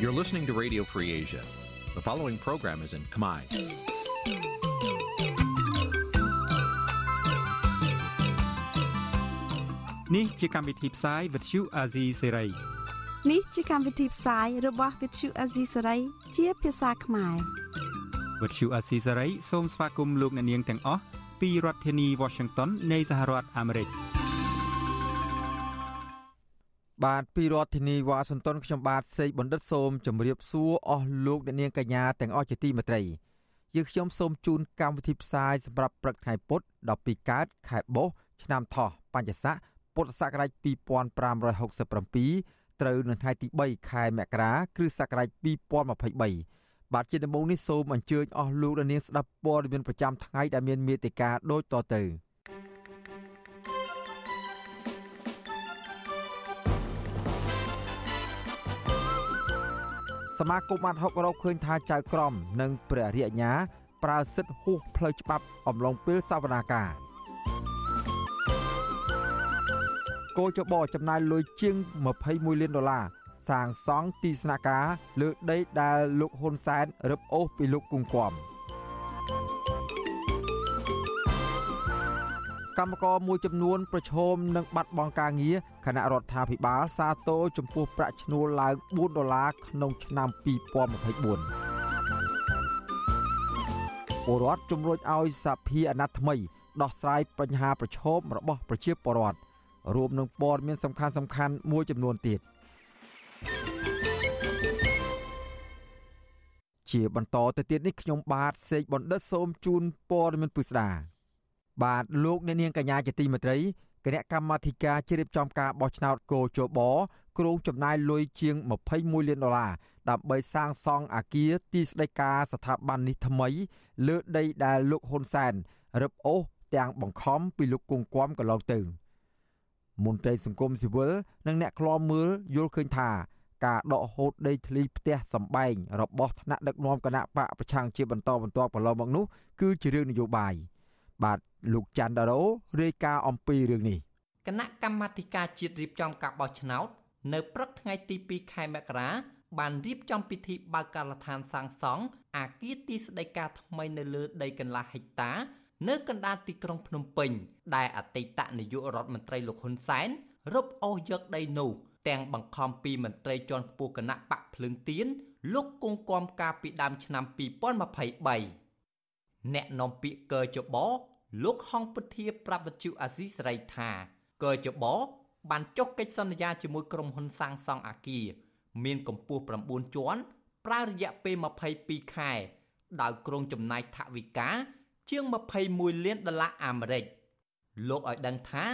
You're listening to Radio Free Asia. The following program is in Khmer. Nǐ chi càm bi tiệp xáy vệt chiu a zì sê ray នេះជាកម្មវិធីផ្សាយរបស់ Vithu Azisari ជាភាសាខ្មែរ វត្តឈូអាស៊ីសេរីសូមស្វាគមន៍លោកអ្នកនាងទាំងអស់ពីរដ្ឋធានី Washington នៃសហរដ្ឋអាមេរិក បាទពីរដ្ឋធានីវ៉ាស៊ីនតោនខ្ញុំបាទសេកបណ្ឌិតសូមជម្រាបសួរអស់លោកអ្នកនាងកញ្ញាទាំងអស់ជាទីមេត្រីយើងខ្ញុំសូមជូនកម្មវិធីផ្សាយសម្រាប់ព្រឹកថ្ងៃពុធ12កើតខែបុស្សឆ្នាំថោះបัญចស័កពុទ្ធសករាជ2567ត្រូវនៅថ្ងៃទី3ខែមករាគ្រិស្តសករាជ2023បាទជាដំបូងនេះសូមអញ្ជើញអស់លោកអ្នកនាងស្ដាប់ព័ត៌មានប្រចាំថ្ងៃដែលមានមេតិការដូចតទៅ សមាគមបានហុករកឃើញថាចៅក្រម និងព្រះរាជអាជ្ញាប្រើសិទ្ធិហួសផ្លូវច្បាប់អំឡុងពេលសវនាការគោចបចំណាយលុយជាង21លានដុល្លារសាងសង់ទីស្នាក់ការលើដីដែលលោកហ៊ុនសែនរឹបអូសពីលោកគង្គគំ កម្មករមួយចំនួនប្រឈមនឹងបាត់បង់ការងារគណៈរដ្ឋាភិបាលសាទរចំពោះប្រាក់ឈ្នួលឡើង4ដុល្លារក្នុងឆ្នាំ2024ពលរដ្ឋជំរុញឲ្យសភាអាណត្តិថ្មី ដោះស្រាយបញ្ហាប្រឈមរបស់ប្រជាពលរដ្ឋរួមនឹងព័ត៌មានសំខាន់សំខាន់មួយចំនួនទៀតជាបន្តទៅទៀតនេះខ្ញុំបាទសេកបណ្ឌិតសូមជូនព័ត៌មានពិស្ដា បាទលោកអ្នកនាងកញ្ញាជាទីមេត្រីគណៈកម្មាធិការជ្រៀបចំការបោះឆ្នោតកោជបគ្រោងចំណាយលុយជាង21លានដុល្លារដើម្បីសាងសង់អគារទីស្តីការស្ថាប័ននេះថ្មី លើដីដែលលោកហ៊ុនសែនរឹបអូសទាំងបង្ខំពីលោកគង្គគំកន្លងទៅ។មន្ត្រីសង្គមស៊ីវិលនិងអ្នកខ្លាំមើលយល់ឃើញថាការដកហូតដីធ្លីផ្ទះសម្បែងរបស់ថ្នាក់ដឹកនាំគណៈបកប្រឆាំងជាបន្តបន្ទាប់កន្លងមកនោះគឺជារឿងនយោបាយ បាទលោកច័ន្ទដារ៉ូរាយការណ៍អំពីរឿងនេះគណៈកម្មាធិការជាតិរៀបចំការបោះឆ្នោត នៅព្រឹកថ្ងៃទី2ខែមករាបានរៀបចំពិធីបើកការដ្ឋានសាងសង់អាគារទីស្តីការថ្មីនៅលើដីកន្លះហិកតា នៅកណ្ដាលទីក្រុងភ្នំពេញ ដែលអតីតនាយករដ្ឋមន្ត្រីលោកហ៊ុនសែនរឹបអូសយកដីនោះទាំងបង្ខំពីមន្ត្រីជាន់ខ្ពស់គណៈបកភ្លើងទៀនលោកគង់គំការពីដើមឆ្នាំ2023អ្នកនាំពាក្យកើចប លោកហងពុធាប្រាប់វិទ្យុអាស៊ីសេរីថាកើចបបានចុះកិច្ចសន្យាជាមួយក្រុមហ៊ុនសាងសង់អាគារមានកម្ពស់9ជាន់ប្រើរយៈពេល22ខែដោយក្រុងចំណាយថវិកាជាង21លានដុល្លារអាមេរិកលោកឲ្យដឹងថា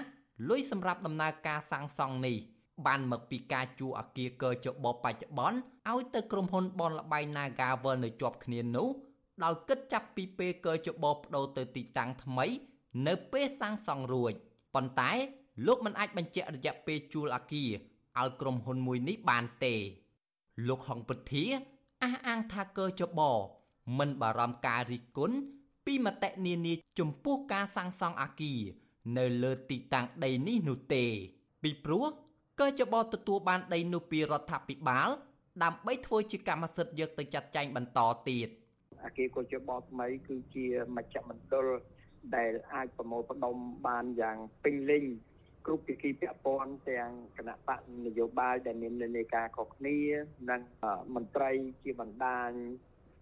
លុយសម្រាប់ដំណើរការសាងសង់នេះ បានមកពីការជួអគារកើចបបច្ចុប្បន្នឲ្យទៅក្រុមហ៊ុនបនលបៃ Nagavel នៅជាប់គ្នានោះ ដោយគិតចាប់ពីពេលកើចបបបដូរទៅទីតាំងថ្មី នៅពេលសាងសង់រួចប៉ុន្តែលោកមិនអាចបញ្ជាក់រយៈពេលជួលអគារឲ្យក្រុមហ៊ុនមួយនេះបានទេ លោកហងពុធាអះអាងថាកើចបមិនបារម្ភការរិះគន់ពីមតិនានាចំពោះការសាងសង់អគារនៅលើទីតាំងដីនេះនោះទេ ពីព្រោះកើចបទទួលបានដីនោះពីរដ្ឋាភិបាល ដើម្បីធ្វើជាកម្មសិទ្ធិយកទៅចាត់ចែងបន្តទៀត អគារកោចបថ្មីគឺជាមជ្ឈមណ្ឌលដែលអាចប្រមូលផ្ដុំបានយ៉ាងពេញលេញគ្រប់ភាគីពាក់ព័ន្ធទាំងគណៈបកនយោបាយដែលមាននិន្នាការខុសគ្នានិងមន្ត្រីជាបណ្ដាញ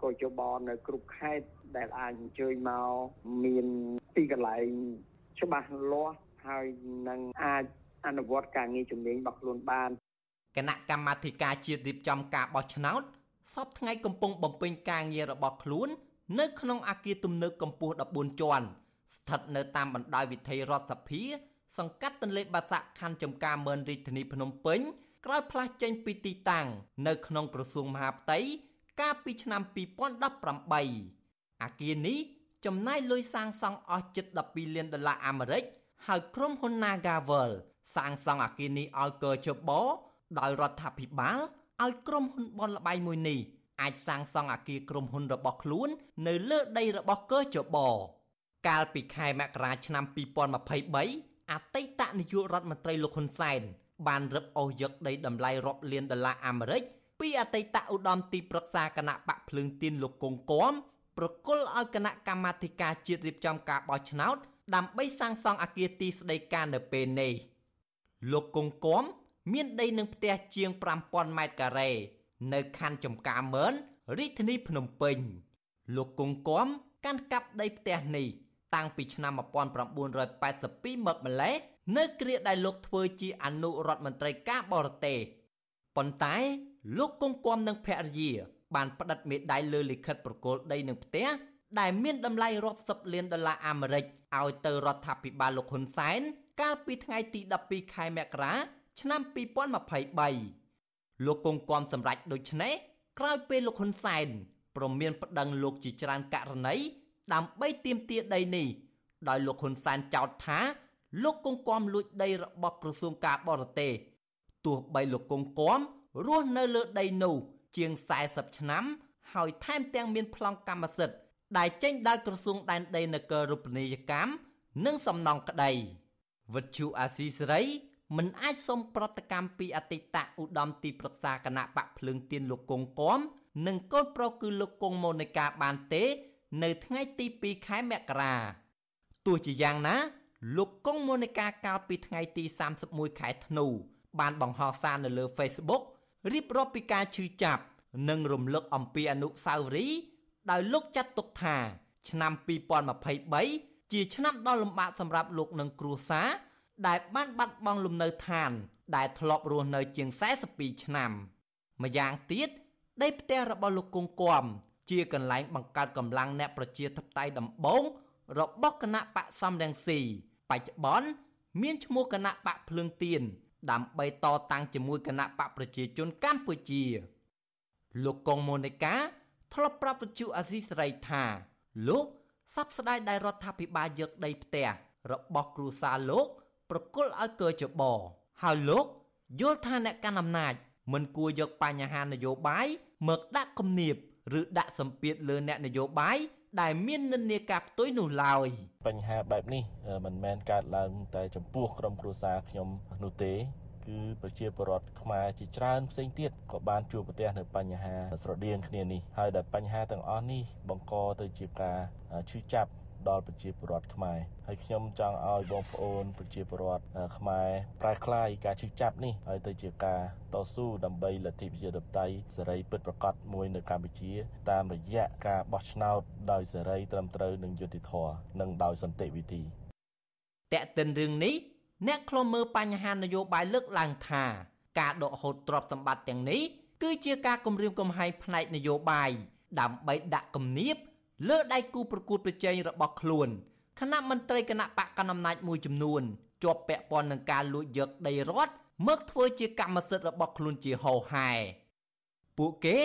កោចបនៅគ្រប់ខេត្តដែលអាចអញ្ជើញមកមានទីកន្លែងច្បាស់លាស់ហើយនឹងអាចអនុវត្តការងារជំនាញរបស់ខ្លួនបានគណៈកម្មាធិការជាតិរៀបចំការបោះឆ្នោត សពថ្ងៃកំពុងបំពេញការងាររបស់ខ្លួន នៅក្នុងអាគារទំនើបកម្ពស់14ជាន់ស្ថិតនៅតាមបណ្ដោយវិថីរដ្ឋសភា សង្កាត់ទន្លេបាសាក់ខណ្ឌចំការមឿនរាជធានីភ្នំពេញក្រោយផ្លាស់ចេញពីទីតាំងនៅក្នុងក្រសួងមហាផ្ទៃកាលពីឆ្នាំ2018អាគារនេះចំណាយលុយសាងសង់អស់ជិត12លានដុល្លារអាមេរិកហើយក្រុមហ៊ុន Nagavel សាងសង់អាគារនេះឲ្យកើជបដោយរដ្ឋាភិបាល ឲ្យក្រុមហ៊ុនបនលបៃមួយនេះអាចសាងសង់អាគារក្រុមហ៊ុនរបស់ខ្លួន នៅលើដីរបស់កើជបកាលពីខែមករាឆ្នាំ2023អតីតនាយករដ្ឋមន្ត្រីលោកហ៊ុនសែនបានរឹបអូសយកដីតម្លៃរាប់លានដុល្លារអាមេរិកពីពីអតីតឧត្តមទីប្រឹក្សាគណៈបកភ្លើងទៀនលោកកងគំប្រគល់ឲ្យគណៈកម្មាធិការជាតិរៀបចំការបោះឆ្នោតដើម្បីសាងសង់អគារទីស្តីការនៅពេលនេះលោកកងគំមា នដីនឹងផ្ទះជាង5000ម៉ែត្រការ៉េនៅខណ្ឌចំការមើលរាជធានីភ្នំពេញ លោកកងគំកាន់កាប់ដីផ្ទះនេះ តាំងពីឆ្នាំ1982មកម្លេះនៅគ្រាដែលលោកធ្វើជាអនុរដ្ឋមន្ត្រីការបរទេសប៉ុន្តែលោកគង់គំនឹងភរិយាបានផ្តិតមេដាយលើលិខិតប្រគល់ដីនឹងផ្ទះដែលមានតម្លៃរាប់សិបលានដុល្លារអាមេរិកឲ្យទៅរដ្ឋាភិបាលលោកហ៊ុនសែនកាលពីថ្ងៃទី12ខែមករា ឆ្នាំ2023លោកគង់គំសម្រេចដូចនេះក្រោយពេលលោកហ៊ុនសែនប្រមានប្តឹងលោកជាច្រើនករណីដើម្បីទាមទារដីនេះដោយលោកហ៊ុនសែនចោទថា លោកគង់គំលួចដីរបស់ក្រសួងការបរទេសទោះបីលោកគង់គំរស់នៅលើដីនោះជាង40ឆ្នាំ ហើយថែមទាំងមានប្លង់កម្មសិទ្ធិដែលចេញដោយក្រសួងដែនដីនគររូបនីយកម្មនិងសំណង់ក្តីវិទ្យុអាស៊ីសេរី មិនអាចសុំប្រតិកម្មពីអតីតឧត្តមទីប្រឹក្សាគណៈបកភ្លើងទៀនលោកគង់គំនិងកូនប្រុសគឺលោកគង់ម៉ូនីកាបានទេ នៅថ្ងៃទី2ខែមករាទោះជាយ៉ាងណាលោកគង់ម៉ូនីកាកាលពីថ្ងៃទី31ខែធ្នូបានបង្ហោះសារនៅលើ Facebook រៀបរាប់ពីការឈឺចាប់និងរំលឹកអំពីអនុស្សាវរីយ៍ដោយលោកចាត់ទុកថា ឆ្នាំ2023ជាឆ្នាំដ៏លំបាកសម្រាប់លោកនិងគ្រួសារ ដែលបានបាត់បង់លំនៅឋាន ដែលធ្លាប់រស់នៅជាង42ឆ្នាំម្យ៉ាងទៀតដីផ្ទះរបស់លោកគង់គំជាកន្លែងបង្កើតកម្លាំងអ្នកប្រជាធិបតេយ្យដំបូងរបស់គណៈបកសំរងស៊ីបច្ចុប្បន្នមានឈ្មោះគណៈបកភ្លើងទៀនដើម្បីតតាំងជាមួយគណៈបកប្រជាជនកម្ពុជាលោកកុងម៉ូនីកាធ្លាប់ប្រាប់វិទ្យុអាស៊ីសេរីថាលោកសោកស្ដាយដែលរដ្ឋាភិបាលយកដីផ្ទះរបស់គ្រួសារលោក ប្រគល់ឲ្យកើចបហើយលោកយល់ថាអ្នកកាន់អំណាចមិនគួរយកបញ្ហានយោបាយមកដាក់គំនាបឬដាក់សម្ពាធលើអ្នកនយោបាយដែលមាននិន្នាការផ្ទុយនោះឡើយបញ្ហាបែបនេះមិនមែនកើតឡើងតែចំពោះក្រុមគ្រួសារខ្ញុំនោះទេគឺប្រជាពលរដ្ឋខ្មែរជាច្រើនផ្សេងទៀតក៏បានជួបប្រទះនៅបញ្ហាស្រដៀងគ្នានេះហើយដែលបញ្ហាទាំងអស់នេះបង្កទៅជាការឈឺចាប់ ដល់ប្រជាពលរដ្ឋខ្មែរហើយខ្ញុំចង់ឲ្យបងប្អូនប្រជាពលរដ្ឋខ្មែរប្រែក្លាយការឈឺចាប់នេះឲ្យទៅជាការតស៊ូដើម្បីលទ្ធិប្រជាធិបតេយ្យសេរីពិតប្រាកដមួយនៅកម្ពុជា តាមរយៈការបោះឆ្នោតដោយសេរីត្រឹមត្រូវនិងយុត្តិធម៌និងដោយសន្តិវិធីតេតិនរឿងនេះអ្នកខ្លមមើលបញ្ហានយោបាយលើកឡើងថាការដកហូតទ្រព្យសម្បត្តិទាំងនេះគឺជាការគំរាមកំហែងផ្នែកនយោបាយដើម្បីដាក់គំនាប លើដៃគូប្រកួតប្រជែងរបស់ខ្លួនគណៈមន្ត្រីគណៈបកកណ្ដាលអំណាចមួយចំនួនជាប់ពាក់ព័ន្ធនឹងការលួចយកដីរដ្ឋមកធ្វើជាកម្មសិទ្ធិរបស់ខ្លួនជាហោហែពួកគេ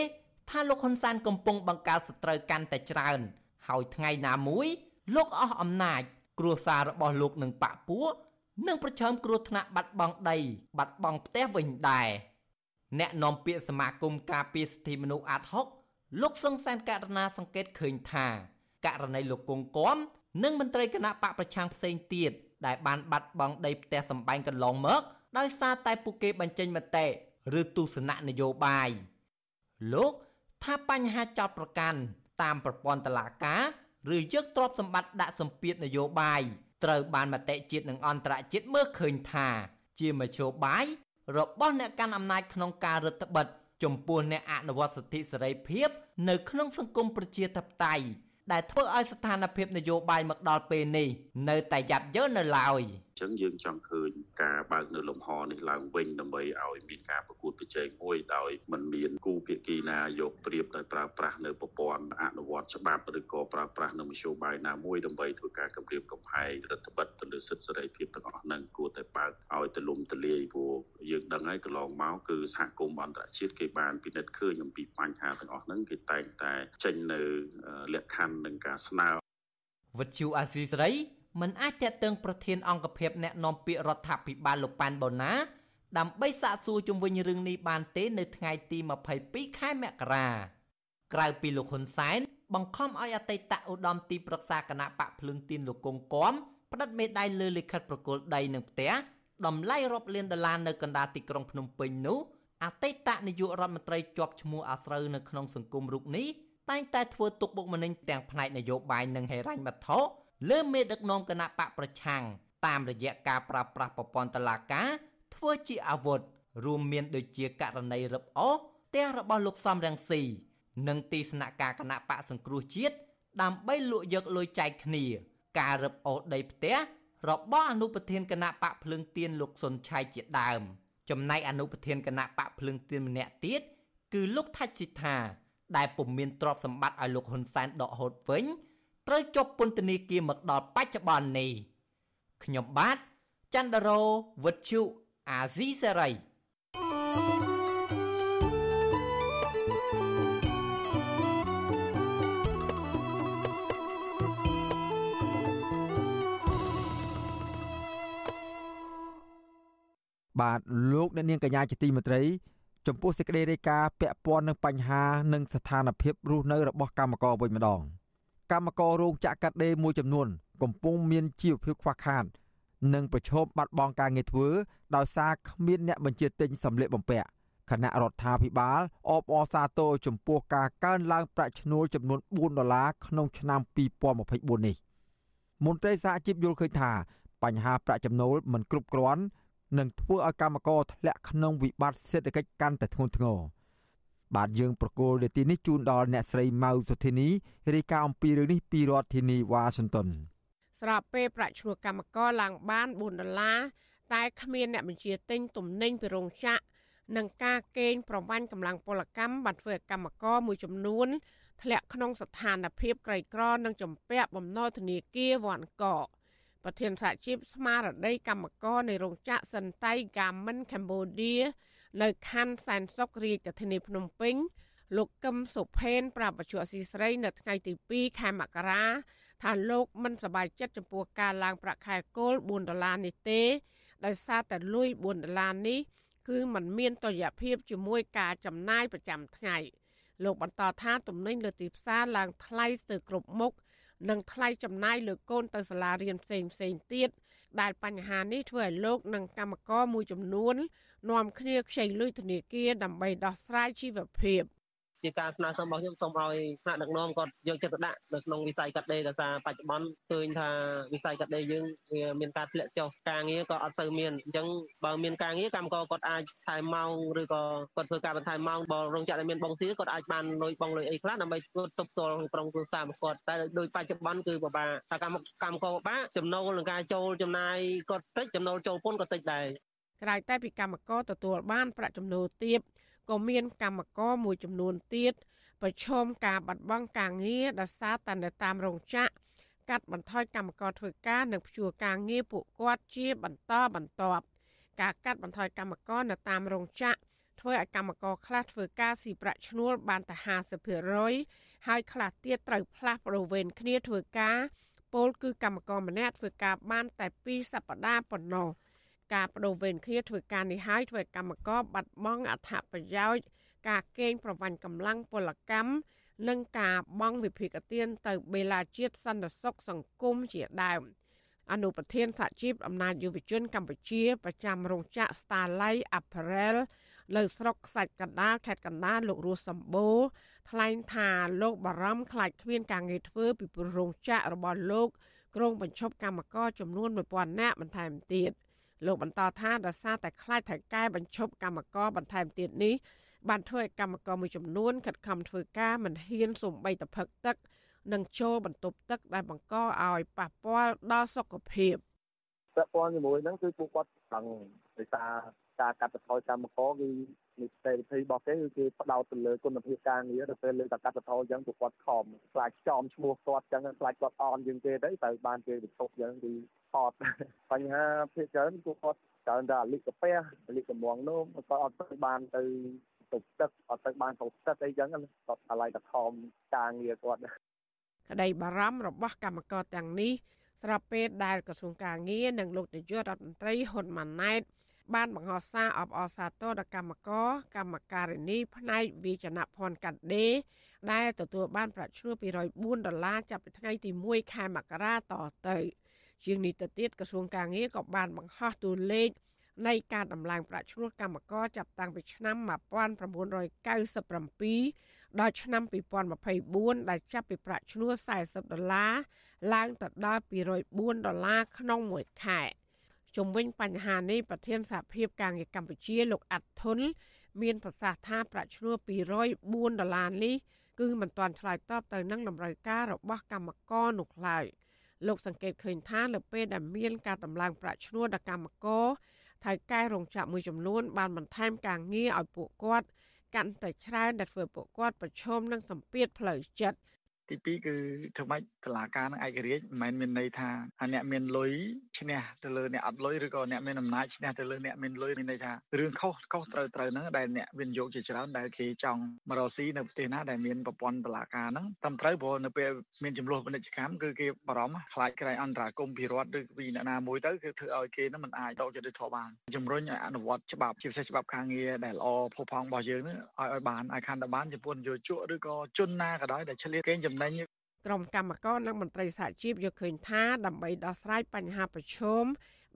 ថាលោកហ៊ុនសែនកំពុងបង្កើតសត្រូវកាន់តែច្រើន ហើយថ្ងៃណាមួយ លោកអស់អំណាច គ្រួសាររបស់លោកនឹងបាក់ពួកនឹងប្រឈមគ្រោះថ្នាក់បាត់បង់ដី បាត់បង់ផ្ទះវិញដែរអ្នកនាំពាក្យសមាគមការពារសិទ្ធិមនុស្សអាត់ហុក លោកសង្សានករណីសង្កេតឃើញថាករណីលោកគង់គំនិងមន្ត្រីគណៈបកប្រឆាំងផ្សេងទៀតដែលបានបាត់បង់ដីផ្ទះសម្បែងកន្លងមកដោយសារតែពួកគេបញ្ចេញមតិឬទស្សនៈនយោបាយលោកថាបញ្ហាចោតប្រកាន់តាមប្រព័ន្ធតុលាការឬយកទ្រព្យសម្បត្តិដាក់សម្ពាធនយោបាយត្រូវបានមតិជាតិនិងអន្តរជាតិមើលឃើញថា ជាមធ្យោបាយរបស់អ្នកកាន់អំណាចក្នុងការរដ្ឋបិទ ចំពោះអ្នកអនុវត្តសិទ្ធិសេរីភាពនៅក្នុងសង្គមប្រជាធិបតេយ្យដែលធ្វើឲ្យស្ថានភាពនយោបាយមកដល់ពេលនេះនៅតែយ៉ាប់យ៉ឺននៅឡើយ។ចឹងយើងចង់ឃើញការបើកនៅលំហនេះឡើងវិញដើម្បីឲ្យមានការ ប្រកួតប្រជែងមួយដោយមិនមានគូភាគីណាយកប្រៀបដោយប្រើប្រាស់នៅប្រព័ន្ធអនុវត្តច្បាប់ឬក៏ប្រើប្រាស់នៅមធ្យោបាយណាមួយដើម្បីធ្វើការគម្រាមកំហែងរដ្ឋបិទទៅលើសិទ្ធិសេរីភាពទាំងអស់ហ្នឹងគួរតែបើកឲ្យទលំទលាយព្រោះយើងដឹងហើយកន្លងមកគឺសហគមន៍អន្តរជាតិគេបានពិនិត្យឃើញអំពីបញ្ហាទាំងអស់ហ្នឹងគេតែងតែចេញនៅលក្ខខណ្ឌនឹងការស្នើវិទ្យុអាស៊ីសេរីមិនអាចតាក់ទងប្រធានអង្គភិបអ្នកនាំពាក្យរដ្ឋាភិបាលលោកប៉ែនបូណា ដើម្បីសាកសួរជុំវិញរឿងនេះបានទេនៅថ្ងៃទី22ខែមករាក្រៅពីលោកហ៊ុនសែនបង្ខំឲ្យអតីតឧត្តមទីប្រឹក្សាគណៈបកភ្លឹងទៀនលោកកុងគំផ្តិតមេដាយលើលិខិតប្រគល់ដីនឹងផ្ទះតម្លៃរាប់លានដុល្លារនៅកណ្ដាលទីក្រុងភ្នំពេញនោះអតីតនាយករដ្ឋមន្ត្រីជាប់ឈ្មោះអាស្រូវនៅក្នុងសង្គមរូបនេះតែងតែធ្វើទុកបុកម្នេញទាំងផ្នែកនយោបាយនិងហិរញ្ញវត្ថុលើមេដឹកនាំគណៈបកប្រឆាំងតាមរយៈការប្រើប្រាស់ប្រព័ន្ធតឡាការ ធ្វើជាអាវុធរួមមានដូចជាករណីរឹបអូសផ្ទះរបស់លោកសំរងស៊ីនិងទីស្នាក់ការគណៈបកសង្គ្រោះជាតិដើម្បីលក់យកលុយចែកគ្នា ការរឹបអូសដីផ្ទះរបស់អនុប្រធានគណៈបកភ្លើងទៀនលោកសុនឆៃជាដើម ចំណែកអនុប្រធានគណៈបកភ្លើងទៀនម្នាក់ទៀតគឺលោកថាច់ស៊ីថាដែលពុំមានទ្រព្យសម្បត្តិឲ្យលោកហ៊ុនសែនដកហូតវិញត្រូវជាប់ពន្ធនាគារមកដល់បច្ចុប្បន្ននេះខ្ញុំបាទចន្ទរោវិទ្យុ អាស៊ីសេរីបាទលោកអ្នកនាងកញ្ញាជាទីមេត្រី ចំពោះសេចក្តីរាយការណ៍ពាក់ព័ន្ធនឹងបញ្ហានិងស្ថានភាពរស់នៅរបស់កម្មករវិញម្ដងកម្មកររោងចក្រកាត់ដេរមួយចំនួន កំពុងមានជីវភាពខ្វះខាត និងប្រឈមបាត់បង់ការងារធ្វើដោយសារគ្មានអ្នកបញ្ជាទិញសម្លៀកបំពាក់គណៈរដ្ឋាភិបាលអបអរសាទរចំពោះការកើនឡើងប្រាក់ឈ្នួលចំនួន4ដុល្លារក្នុងឆ្នាំ2024នេះមន្ត្រីសហជីពយល់ឃើញថាបញ្ហាប្រាក់ចំណូលមិនគ្រប់គ្រាន់នឹងធ្វើឲ្យកម្មករធ្លាក់ក្នុងវិបត្តិសេដ្ឋកិច្ចកាន់តែធ្ងន់ធ្ងរបាទយើងប្រកូលនាទីនេះជូនដល់អ្នកស្រីម៉ៅសុធីនីរាយការណ៍អំពីរឿងនេះពីរដ្ឋធានីវ៉ាស៊ីនតោន ស្របពេលប្រាក់ឈ្នួលកម្មករឡើងបាន4ដុល្លារតែគ្មានអ្នកបញ្ជាទិញទំនិញពីរោងចក្រនិងការកេងប្រវ័ញ្ចកម្លាំងពលកម្មបានធ្វើឲ្យកម្មករមួយចំនួនធ្លាក់ក្នុងស្ថានភាពក្រីក្រនិងចំពាក់បំណុលធនាគារវ៉ាន់កកប្រធានសហជីពស្មារតីកម្មករនៃរោងចក្រសិនតៃ Garment Cambodia នៅខណ្ឌសែនសុខរាជធានីភ្នំពេញលោកកឹមសុផេនប្រាប់បច្ចុប្បន្នស៊ីស្រីនៅថ្ងៃទី2ខែមករា ថាលោកមិនសប្បាយចិត្តចំពោះការឡើងប្រាក់ខែគោល4ដុល្លារនេះទេដោយសារតែលុយ4ដុល្លារនេះគឺมันមានតុល្យភាពជាមួយការចំណាយប្រចាំថ្ងៃលោកបន្តថាទំនិញលើទីផ្សារឡើងថ្លៃស្ទើរគ្រប់មុខនិងថ្លៃចំណាយលើកូនទៅសាលារៀនផ្សេងផ្សេងទៀតដែលបញ្ហានេះធ្វើឲ្យលោកនិងកម្មករមួយចំនួននាំគ្នាខ្ចីលុយធនាគារដើម្បីដោះស្រាយជីវភាព។ ជាការស្នើសុំរបស់ខ្ញុំសូមឲ្យថ្នាក់ដឹកនាំគាត់យកចិត្តទុកដាក់នៅក្នុងវិស័យកាត់ដេរដោយសារបច្ចុប្បន្នឃើញថាវិស័យកាត់ដេរយើងវាមានការធ្លាក់ចុះការងារក៏អត់សូវមានអញ្ចឹងបើមានការងារកម្មករគាត់អាចថែមម៉ោងឬក៏គាត់ធ្វើការបន្ថែមម៉ោងបើរោងចក្រដែលមានបងសៀគាត់អាចបានលុយបងលុយអីខ្លះដើម្បីធ្វើទប់ទល់ក្រុមគ្រួសាររបស់គាត់តែដោយបច្ចុប្បន្នគឺពិបាកថាកម្មកម្មករពិបាកចំណូលនឹងការចូលចំណាយគាត់តិចចំណូលចូលពន្ធក៏តិចដែរក្រៅតែពីកម្មករទទួលបានប្រាក់ចំណូលទាប ក៏មានកម្មករមួយចំនួនទៀតប្រឈមការបាត់បង់ការងារដោយសារតែនៅតាមរោងចក្រកាត់បន្ថយកម្មករធ្វើការនិងព្យួរការងារពួកគាត់ជាបន្តបន្ទាប់ការកាត់បន្ថយកម្មករនៅតាមរោងចក្រធ្វើឲ្យកម្មករខ្លះធ្វើការស៊ីប្រាក់ឈ្នួលបានតែ50%ហើយខ្លះទៀតត្រូវផ្លាស់ប្ដូរវេនគ្នាធ្វើការពលគឺកម្មករម្នាក់ធ្វើការបានតែ2សប្តាហ៍ប៉ុណ្ណោះ ការបដូរវេនគ្នាធ្វើការនេះហើយធ្វើឲ្យកម្មករបាត់បង់អត្ថប្រយោជន៍ការកេងប្រវ័ញ្ចកម្លាំងពលកម្មនិងការបង់វិភាគទានទៅបេឡាជាតិសន្តិសុខសង្គមជាដើមអនុប្រធានសហជីពអំណាចយុវជនកម្ពុជាប្រចាំរោងចក្រ Starlight Apparel នៅស្រុកខ្សាច់កណ្ដាលខេត្តកណ្ដាលលោករស់សម្បូរថ្លែងថាលោកបារម្ភខ្លាចគ្មានការងារធ្វើពីព្រោះរោងចក្ររបស់លោកក្រុងបញ្ឈប់កម្មករចំនួន1000នាក់បន្ថែមទៀត។ លោកបន្តថាដោយសារតែខ្លាចថៃកែបញ្ឈប់កម្មករបន្ថែមទៀតនេះបានធ្វើឲ្យកម្មករមួយចំនួនខិតខំធ្វើការមិនហ៊ានសំបីតផឹកទឹក និងចូលបន្ទប់ទឹកដែលបង្កឲ្យប៉ះពាល់ដល់សុខភាពពាក់ព័ន្ធជាមួយហ្នឹងគឺពួកគាត់ដឹងដោយសារការកាត់បន្ថយកម្មករគឺ នីតិវិធីរបស់គេគឺគេផ្ដោតទៅលើគុណភាពការងារដល់ពេលលើតែកាត់បន្ថយអញ្ចឹងពួកគាត់ខំខ្លាចចំឈ្មោះគាត់អញ្ចឹងខ្លាចគាត់អន់ជាងគេទៅទៅបានគេវិធុអញ្ចឹងគឺថតបញ្ហាភាគច្រើនពួកគាត់ច្រើនតែលិកាពះលិកមងនោះគាត់អត់ទៅបានទៅទុកទឹកអត់ទៅបានទុកទឹកអីចឹងគាត់ឆ្លៃតែខំការងារគាត់ក្តីបារម្ភរបស់កម្មករទាំងនេះស្របពេលដែលក្រសួងការងារនិងលោកនាយករដ្ឋមន្ត្រីហ៊ុនម៉ាណែត បានបង្ហោះសារអបអរសាទរដល់កម្មករកម្មការិនីផ្នែកវិជ្ជាភ័ណ្ឌកាត់ដេរដែលទទួលបានប្រាក់ឈ្នួល204ដុល្លារចាប់ពីថ្ងៃទី1ខែមករាតទៅ ជាងនេះទៅទៀតក្រសួងការងារក៏បានបង្ហោះតួលេខនៃការដំឡើងប្រាក់ឈ្នួលកម្មករចាប់តាំងពីឆ្នាំ1997ដល់ឆ្នាំ2024ដែលចាប់ពីប្រាក់ឈ្នួល40ដុល្លារឡើងទៅដល់204ដុល្លារក្នុងមួយខែ ជុំវិញបញ្ហានេះប្រធានសហភាពការងារកម្ពុជាលោកអាត់ធុនមានប្រសាសន៍ថាប្រាក់ឈ្នួល204ដុល្លារនេះគឺមិនទាន់ឆ្លើយតបទៅនឹងតម្រូវការរបស់កម្មករនោះឡើយលោកសង្កេតឃើញថានៅពេលដែលមានការតម្លើងប្រាក់ឈ្នួលដល់កម្មករថៅកែរោងចក្រមួយចំនួនបានបន្ថែមការងារឲ្យពួកគាត់កាន់តែច្រើនដែលធ្វើពួកគាត់ប្រឈមនឹងសម្ពាធផ្លូវចិត្ត ទី2គឺធ្វើម៉េចតឡាការនឹងឯករាជ្យមិនមែនមានន័យថាអ្នកមានលុយឈ្នះទៅលើអ្នកអត់លុយឬក៏អ្នកមានអំណាចឈ្នះទៅលើអ្នកមានលុយមានន័យថារឿងខុសខុសត្រូវត្រូវហ្នឹងដែលអ្នកវិនិយោគជាច្រើនដែលគេចង់មករកស៊ីនៅប្រទេសណាដែលមានប្រព័ន្ធតឡាការហ្នឹងត្រឹមត្រូវព្រោះនៅពេលមានចំនួនពាណិជ្ជកម្មគឺគេបារម្ភខ្លាចក្រែងអន្តរាគមពីរដ្ឋឬពីអ្នកណាមួយទៅគឺធ្វើឲ្យគេហ្នឹងមិនអាចដកចិត្តធម៌បានជំរុញឲ្យអនុវត្តច្បាប់ជាពិសេសច្បាប់ការងារដែលល្អផុសផង់របស់យើងនេះឲ្យឲ្យបានឲ្យខាន់តែបានចំពោះនយោជកឬក៏ជនណាក៏ដោយដែលឆ្លៀតកេងចំណេញក្រុមកម្មករនិងមន្ត្រីសហជីពយកឃើញថាដើម្បីដោះស្រាយបញ្ហាប្រឈម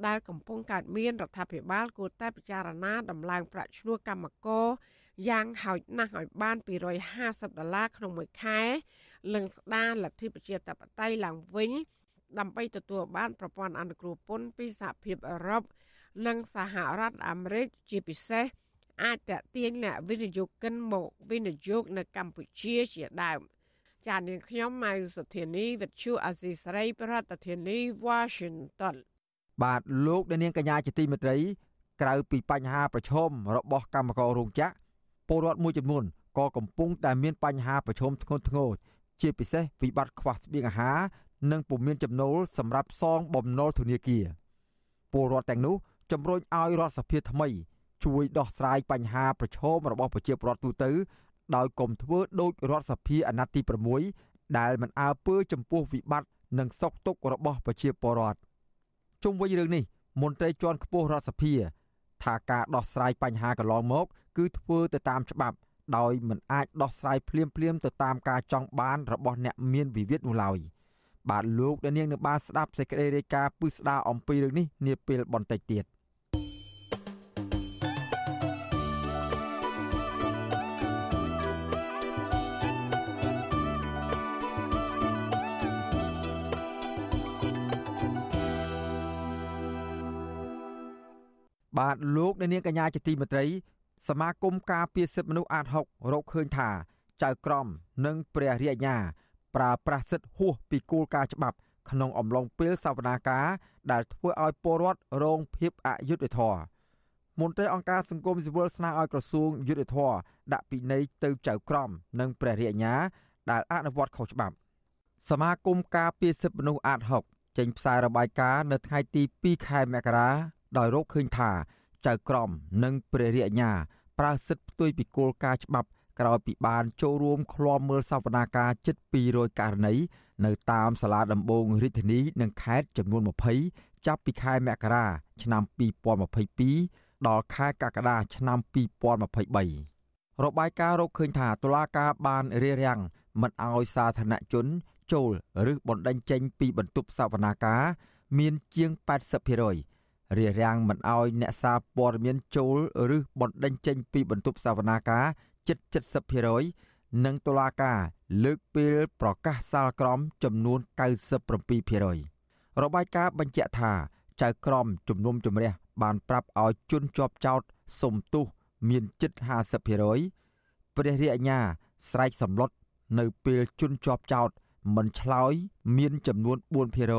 ដែលកំពុងកើតមានរដ្ឋាភិបាលគួរតែពិចារណាដំឡើងប្រាក់ឈ្នួលកម្មករយ៉ាងហោចណាស់ឲ្យបាន250ដុល្លារក្នុងមួយខែនិងស្ដារលទ្ធិប្រជាធិបតេយ្យឡើងវិញដើម្បីទទួលបានប្រព័ន្ធអនុគ្រោះពន្ធពីសហភាពអឺរ៉ុបនិងសហរដ្ឋអាមេរិកជាពិសេសអាចតេទៀងអ្នកវិនិយោគិនមកវិនិយោគនៅកម្ពុជាជាដើម។ ចានាងខ្ញុំម៉ៅសុធានីវិទ្យុអាស៊ីសេរីប្រធានាធិបតី Washington បាទលោកនាងកញ្ញាជាទីមេត្រី ក្រៅពីបញ្ហាប្រឈមរបស់កម្មកររោងចក្រពលរដ្ឋមួយចំនួនក៏កំពុងតែមានបញ្ហាប្រឈមធ្ងន់ធ្ងរជាពិសេសវិបត្តិខ្វះស្បៀងអាហារនិងពុំមានចំណូលសម្រាប់សងបំណុលធនាគារពលរដ្ឋទាំងនោះជំរុញឲ្យរដ្ឋសភាថ្មី ជួយដោះស្រាយបញ្ហាប្រឈមរបស់ប្រជាពលរដ្ឋទូទៅ ដោយកុំធ្វើដូចរដ្ឋសភាអាណត្តិទី6ដែលមិនអើពើចំពោះវិបត្តិនិងសុខទុក្ខរបស់ប្រជាពលរដ្ឋជុំវិញរឿងនេះមន្ត្រីជាន់ខ្ពស់រដ្ឋសភាថាការដោះស្រាយបញ្ហាកន្លងមក គឺធ្វើទៅតាមច្បាប់ ដោយមិនអាចដោះស្រាយភ្លាមភ្លាមទៅតាមការចង់បានរបស់អ្នកមានវិវាទនោះឡើយបាទលោកអ្នកនាងនៅបានស្ដាប់សេចក្តីរាយការណ៍ពឹស្ដារអំពីរឿងនេះនាពេលបន្តិចទៀត។ បាទលោកអ្នកនាងកញ្ញាជាទីមេត្រី សមាគមការពារសិទ្ធិមនុស្សអាត6រកឃើញថាចៅក្រមនិងព្រះរាជអាជ្ញាប្រើប្រាស់សិទ្ធិហួសពីគោលការណ៍ច្បាប់ ក្នុងអំឡុងពេលសវនាការដែលធ្វើឲ្យពលរដ្ឋរងភាពអយុត្តិធម៌មន្ត្រីអង្គការសង្គមស៊ីវិលស្នើឲ្យក្រសួងយុត្តិធម៌ដាក់ពិន័យទៅចៅក្រមនិងព្រះរាជអាជ្ញាដែលអនុវត្តខុសច្បាប់សមាគមការពារសិទ្ធិមនុស្សអាត6ចេញផ្សាយរបាយការណ៍នៅថ្ងៃទី2ខែមករា ដោយរកឃើញថាចៅក្រមនិងព្រះរាជអាជ្ញាប្រើសិទ្ធិផ្ទុយពីគោលការណ៍ច្បាប់ក្រោយពីបានចូលរួមឃ្លាំមើលសវនាការជិត200ករណីនៅតាមសាលាដំបងរាជធានីនិងខេត្តចំនួន20ចាប់ពីខែមករាឆ្នាំ2022ដល់ខែកក្កដាឆ្នាំ2023របាយការណ៍រកឃើញថាតុលាការបានរារាំងមិនអោយសាធារណជន ចូលឬបណ្ដឹងចេញពីបន្ទប់សវនាការមានជាង80% រារាំងមិនអោយអ្នកសារព័ត៌មានចូលឬបណ្ដេញចេញពីបន្ទប់សវនាការជិត70%និងតុលាការលើកពេលប្រកាសសាលក្រមចំនួន97%របាយការណ៍បញ្ជាក់ថាចៅក្រមជំនុំជម្រះបានប្រាប់ឲ្យជន់ជាប់ចោតសុំទោសមានជិត50%ព្រះរាជអាជ្ញាស្រែកសម្លុតនៅពេលជន់ជាប់ចោតមិនឆ្លើយមានចំនួន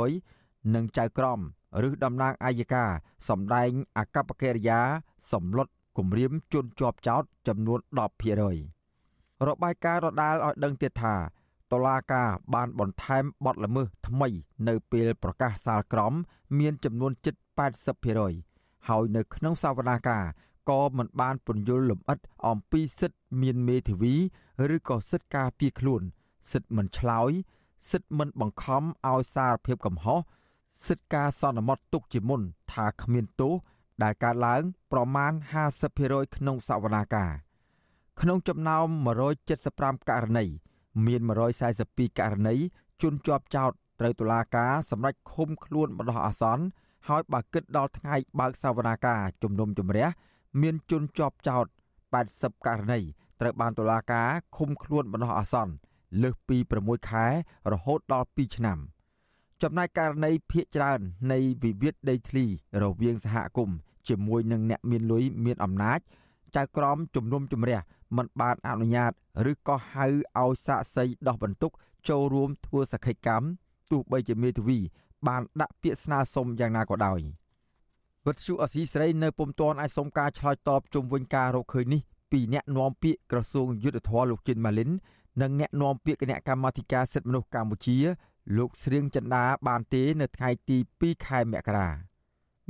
4%និងចៅក្រម ឬតំណាងអាយកាសម្ដែងអកប្បកិរិយាសម្លុតគម្រាមជន់ជាប់ចោតចំនួន10%របាយការណ៍ដដាលឲ្យដឹងទៀតថាតុលាការបានបន្ថែមបទល្មើសថ្មី នៅពេលប្រកាសសាលក្រមមានចំនួនជិត80%ហើយនៅក្នុងសវនាការក៏មិនបានពន្យល់លម្អិតអំពីសិទ្ធិមានមេធាវីឬក៏សិទ្ធិការពារខ្លួន សិទ្ធិមិនឆ្លើយសិទ្ធិមិនបង្ខំឲ្យសារភាពកំហុស សិទ្ធិការសន្មត់ទុកជាមុនថាគ្មានទោសដែលកើតឡើង ប្រមាណ50%ក្នុងសវនាការក្នុងចំណោម175ករណីមាន142ករណីជន់ជាប់ចោតត្រូវតុលាការសម្រេចឃុំខ្លួនបណ្ដោះអាសន្នហើយបើគិតដល់ថ្ងៃបើកសវនាការជំនុំជម្រះមានជនជាប់ចោត80ករណីត្រូវបានតុលាការឃុំខ្លួនបណ្ដោះអាសន្នលើសពី6ខែរហូតដល់2ឆ្នាំ ចំណែកករណីភ ieck ច្រើននៃវិវាទដីធ្លីរវាងសហគមន៍ជាមួយនឹងអ្នកមានលុយមានអំណាចចៅក្រមជំនុំជម្រះមិនបានអនុញ្ញាត ឬក៏ហៅឲ្យសាកសីដោះបន្ទុក ចូលរួមធ្វើសក្ខីកម្មទោះបីជាមេធាវី បានដាក់ពាក្យស្នើសុំយ៉ាងណាក៏ដោយវិទ្យុអសីស្រីនៅពុំទាន់អាចសុំការឆ្លើយតបជុំវិញការរកឃើញនេះពីអ្នកនាំពាក្យក្រសួងយុទ្ធភ័ពលោកជិនម៉ាលីននិងអ្នកនាំពាក្យគណៈកម្មាធិការសិទ្ធិមនុស្សកម្ពុជា លោកស្រៀងចិន្តាបានទេនៅថ្ងៃទី2ខែមករា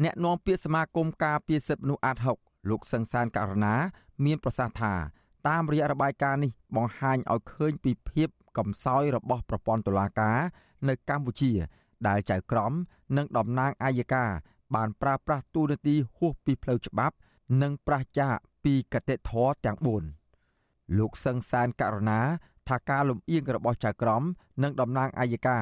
អ្នកនាំពាក្យសមាគមការពារសិទ្ធិមនុស្សអាត6លោកសង្សានករណា មានប្រសាសន៍ថា តាមរយៈរបាយការណ៍នេះបង្ហាញឲ្យឃើញពីភាពកំសោយរបស់ប្រព័ន្ធតុលាការនៅកម្ពុជា ដែលចៅក្រមនិងតំណាងអាយកាបានប្រើប្រាស់ទូនាទីហួសពីផ្លូវច្បាប់ និងប្រឆាចពីកតិធម៌ទាំង4លោកសង្សានករណា ថាការលំអៀងរបស់ចៅក្រមនិងតំណាងអាយកា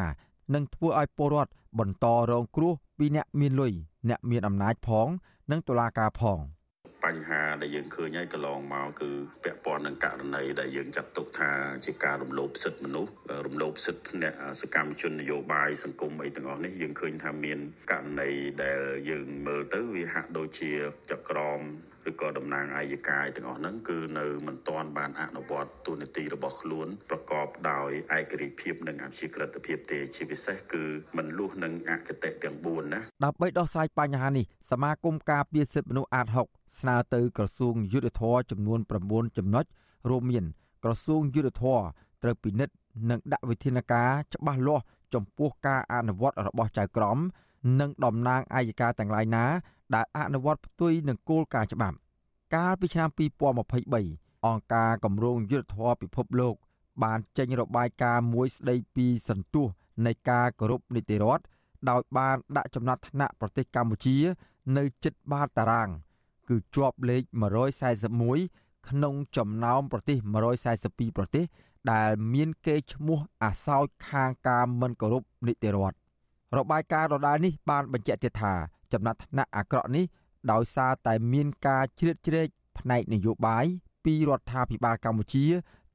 នឹងធ្វើឲ្យពលរដ្ឋបន្តរងគ្រោះពីអ្នកមានលុយអ្នកមានអំណាចផង និងតុលាការផង។បញ្ហាដែលយើងឃើញហើយកន្លងមកគឺពាក់ព័ន្ធនឹងករណីដែលយើងចាត់ទុកថាជាការរំលោភសិទ្ធិមនុស្សរំលោភសិទ្ធិអ្នកសកម្មជននយោបាយសង្គមអីទាំងអស់នេះយើងឃើញថាមានករណីដែលយើងមើលទៅវាហាក់ដូចជាចក្រម ឬក៏តំណាងអាយកាយទាំងអស់ហ្នឹងគឺនៅមិនទាន់បានអនុវត្តទូនាទីរបស់ខ្លួនប្រកបដោយឯករាជ្យភាពនិងអព្យាក្រឹតភាពទេជាពិសេសគឺមិនលុះនឹងអគតិទាំង4ណាដើម្បីដោះស្រាយបញ្ហានេះសមាគមការពារសិទ្ធិមនុស្សអាត6ស្នើទៅក្រសួងយុទ្ធភ័ពចំនួន9ចំណុចរួមមាន ក្រសួងយុទ្ធភ័ពត្រូវពិនិត្យនិងដាក់វិធានការច្បាស់លាស់ចំពោះការអនុវត្តរបស់ចៅក្រមនិងតំណាងអាយកាទាំងឡាយណា ដែលអនុវត្តផ្ទុយនឹងគោលការណ៍ច្បាប់ កាលពីឆ្នាំ2023អង្គការគម្រោងយុទ្ធធរពិភពលោក បានចេញរបាយការណ៍មួយស្ដីពីសន្ទុះនៃការគោរពនីតិរដ្ឋដោយបានដាក់ចំណាត់ថ្នាក់ប្រទេសកម្ពុជា នៅជិតបាតតារាង គឺជាប់លេខ141ក្នុងចំណោមប្រទេស142ប្រទេស ដែលមានកេរ្តិ៍ឈ្មោះអាសោចខាងការមិនគោរពនីតិរដ្ឋរបាយការណ៍ដដែលនេះបានបញ្ជាក់ទៀតថា ចំណាត់ថ្នាក់អាក្រក់នេះដោយសារតែមានការជ្រៀតជ្រែកផ្នែកនយោបាយពីរដ្ឋាភិបាលកម្ពុជា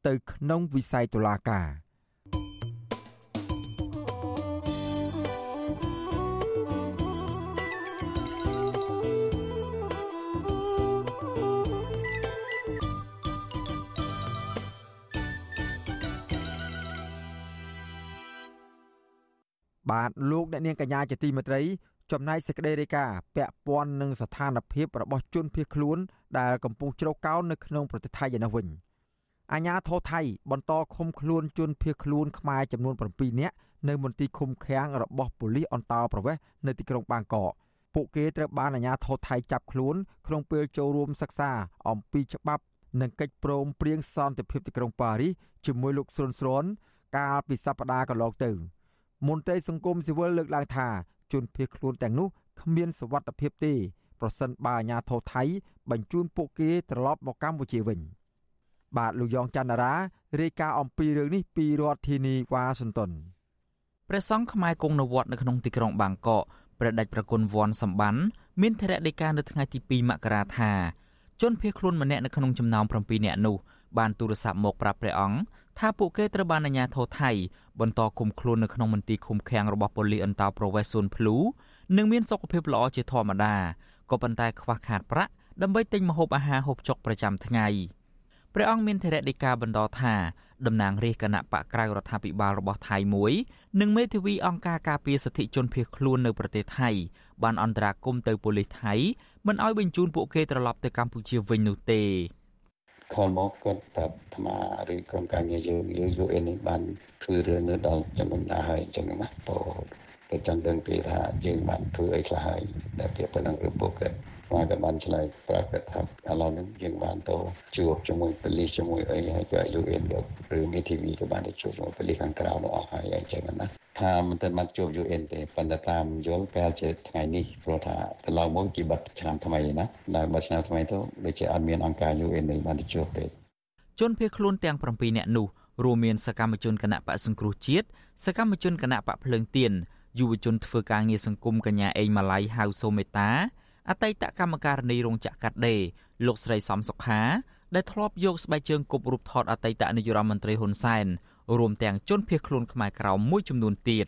ទៅក្នុងវិស័យតុលាការ។បាទលោកអ្នកនាងកញ្ញាជាទីមេត្រី ចំណែកសេចក្តីរាយការណ៍ពាក់ព័ន្ធនឹងស្ថានភាពរបស់ជនភៀសខ្លួនដែលកំពុងជ្រកកោននៅក្នុងប្រទេសថៃឯនោះវិញអាញាធរថៃបន្តឃុំខ្លួនជនភៀសខ្លួនខ្មែរចំនួន7នាក់នៅមន្ទីរឃុំឃាំងរបស់ប៉ូលីសអន្តោប្រវេសន៍នៅទីក្រុងបាងកកពួកគេត្រូវបានអាញាធរថៃចាប់ខ្លួនក្នុងពេលចូលរួមសិក្សាអំពីច្បាប់និងកិច្ចព្រមព្រៀងសន្តិភាពទីក្រុងប៉ារីសជាមួយលោកស៊ុនស្រុនកាលពីសប្តាហ៍កន្លងទៅមន្ត្រីសង្គមស៊ីវិលលើកឡើងថា ជនភៀសខ្លួនទាំងនោះគ្មានសវត្ថភាពទេប្រសិនបើអាជ្ញាធរថៃ បញ្ជូនពួកគេត្រឡប់មកកម្ពុជាវិញ បាទលោកយ៉ងច័ន្ទរារាយការណ៍អំពីរឿងនេះពីរដ្ឋធានីវ៉ាស៊ីនតោនព្រះសង្ឃខ្មែរគង់នៅវត្តនៅក្នុងទីក្រុងបាងកកព្រះដេចប្រគុណវ័នសម្បានមានធរៈដីកានៅថ្ងៃទី2មករាថាជនភៀសខ្លួនម្នាក់នៅក្នុងចំណោម7នាក់នោះបានទូរស័ព្ទមកប្រាប់ព្រះអង្គ ថាពួកគេត្រូវបានអាជ្ញាធរថៃបន្តឃុំខ្លួននៅក្នុងមន្ទីរឃុំឃាំងរបស់ប៉ូលីសអន្តោប្រវេសន៍ស៊ុនភ្លូនិងមានសុខភាពល្អជាធម្មតាក៏ប៉ុន្តែខ្វះខាតប្រាក់ដើម្បីទិញម្ហូបអាហារហូបចុកប្រចាំថ្ងៃព្រះអង្គមានធរៈដីកាបន្តថាតំណាងរាជគណៈបកក្រៅរដ្ឋាភិបាលរបស់ថៃមួយនិងមេធាវីអង្គការការពារសិទ្ធិជនភៀសខ្លួននៅប្រទេសថៃបានអន្តរាគមន៍ទៅប៉ូលីសថៃមិនឲ្យបញ្ជូនពួកគេត្រឡប់ទៅកម្ពុជាវិញនោះទេ ខលមកគាត់ប្រាប់អាត្មាឬក្រុមការងារយើងយើង UN នេះបានធ្វើរឿងនេះដល់ចំណុចណាហើយអញ្ចឹងណាព្រោះតែចង់ដឹងពីថាយើងបានធ្វើអីខ្លះហើយដែលពាក់ទៅនឹងរឿងពួកគាត់មកក៏បានឆ្លើយប្រាប់គាត់ថាឥឡូវនេះយើងបានទៅជួបជាមួយប៉ូលីសជាមួយអីហើយក៏ UN ឬមេធាវីក៏បានទៅជួបជាមួយប៉ូលីសខាងក្រៅនោះអស់ហើយអញ្ចឹងណា ថាមិនទាន់បានជួប UN ទេប៉ុន្តែតាមយល់ប្រហែលជាថ្ងៃនេះព្រោះថាកន្លងមកគេបិទឆ្នាំថ្មីណាដល់បិទឆ្នាំថ្មីទៅដូចជាអត់មានអង្គការ UN នេះបានទៅជួបទេជនភៀសខ្លួនទាំង7នាក់នោះរួមមានសកម្មជនគណៈបកសង្គ្រោះជាតិសកម្មជនគណៈបកភ្លើងទៀនយុវជនធ្វើការងារសង្គមកញ្ញាអេងម៉ាឡៃហៅសូមេតាអតីតកម្មការនីរោងចក្រកាត់ដេរលោកស្រីសំសុខាដែលធ្លាប់យកស្បែកជើងគប់រូបថតអតីតនាយរដ្ឋមន្ត្រីហ៊ុនសែន រួមទាំងជនភៀសខ្លួនខ្មែរក្រោមមួយចំនួនទៀត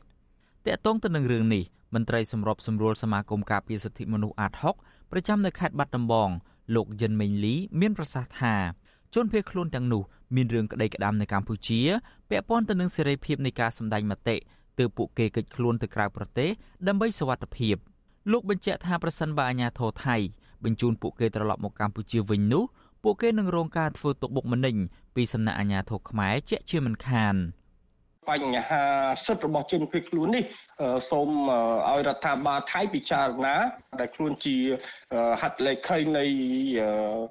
តកតងទៅនឹងរឿងនេះមន្ត្រីសម្របសម្រួលសមាគមការពារសិទ្ធិមនុស្សអាត6ប្រចាំនៅខេត្តបាត់ដំបងលោកយិនមេងលីមានប្រសាសន៍ថាជនភៀសខ្លួនទាំងនោះមានរឿងក្តីក្តាមនៅកម្ពុជាពាក់ព័ន្ធទៅនឹងសេរីភាពនៃការសម្ដែងមតិទើបពួកគេកិច្ចខ្លួនទៅក្រៅប្រទេសដើម្បីសវត្ថិភាពលោកបញ្ជាក់ថាប្រសិនបើអាជ្ញាធរថៃបញ្ជូនពួកគេត្រឡប់មកកម្ពុជាវិញនោះ ពួកគេនឹងរងការធ្វើទុកបុកម្នេញពីសំណាក់អាជ្ញាធរខ្មែរជាជាមិនខាន។ បញ្ហាសិទ្ធិរបស់ជនភៀសខ្លួននេះសូមឲ្យរដ្ឋាភិបាលថៃពិចារណា ដែលខ្លួនជាហត្ថលេខីនៃ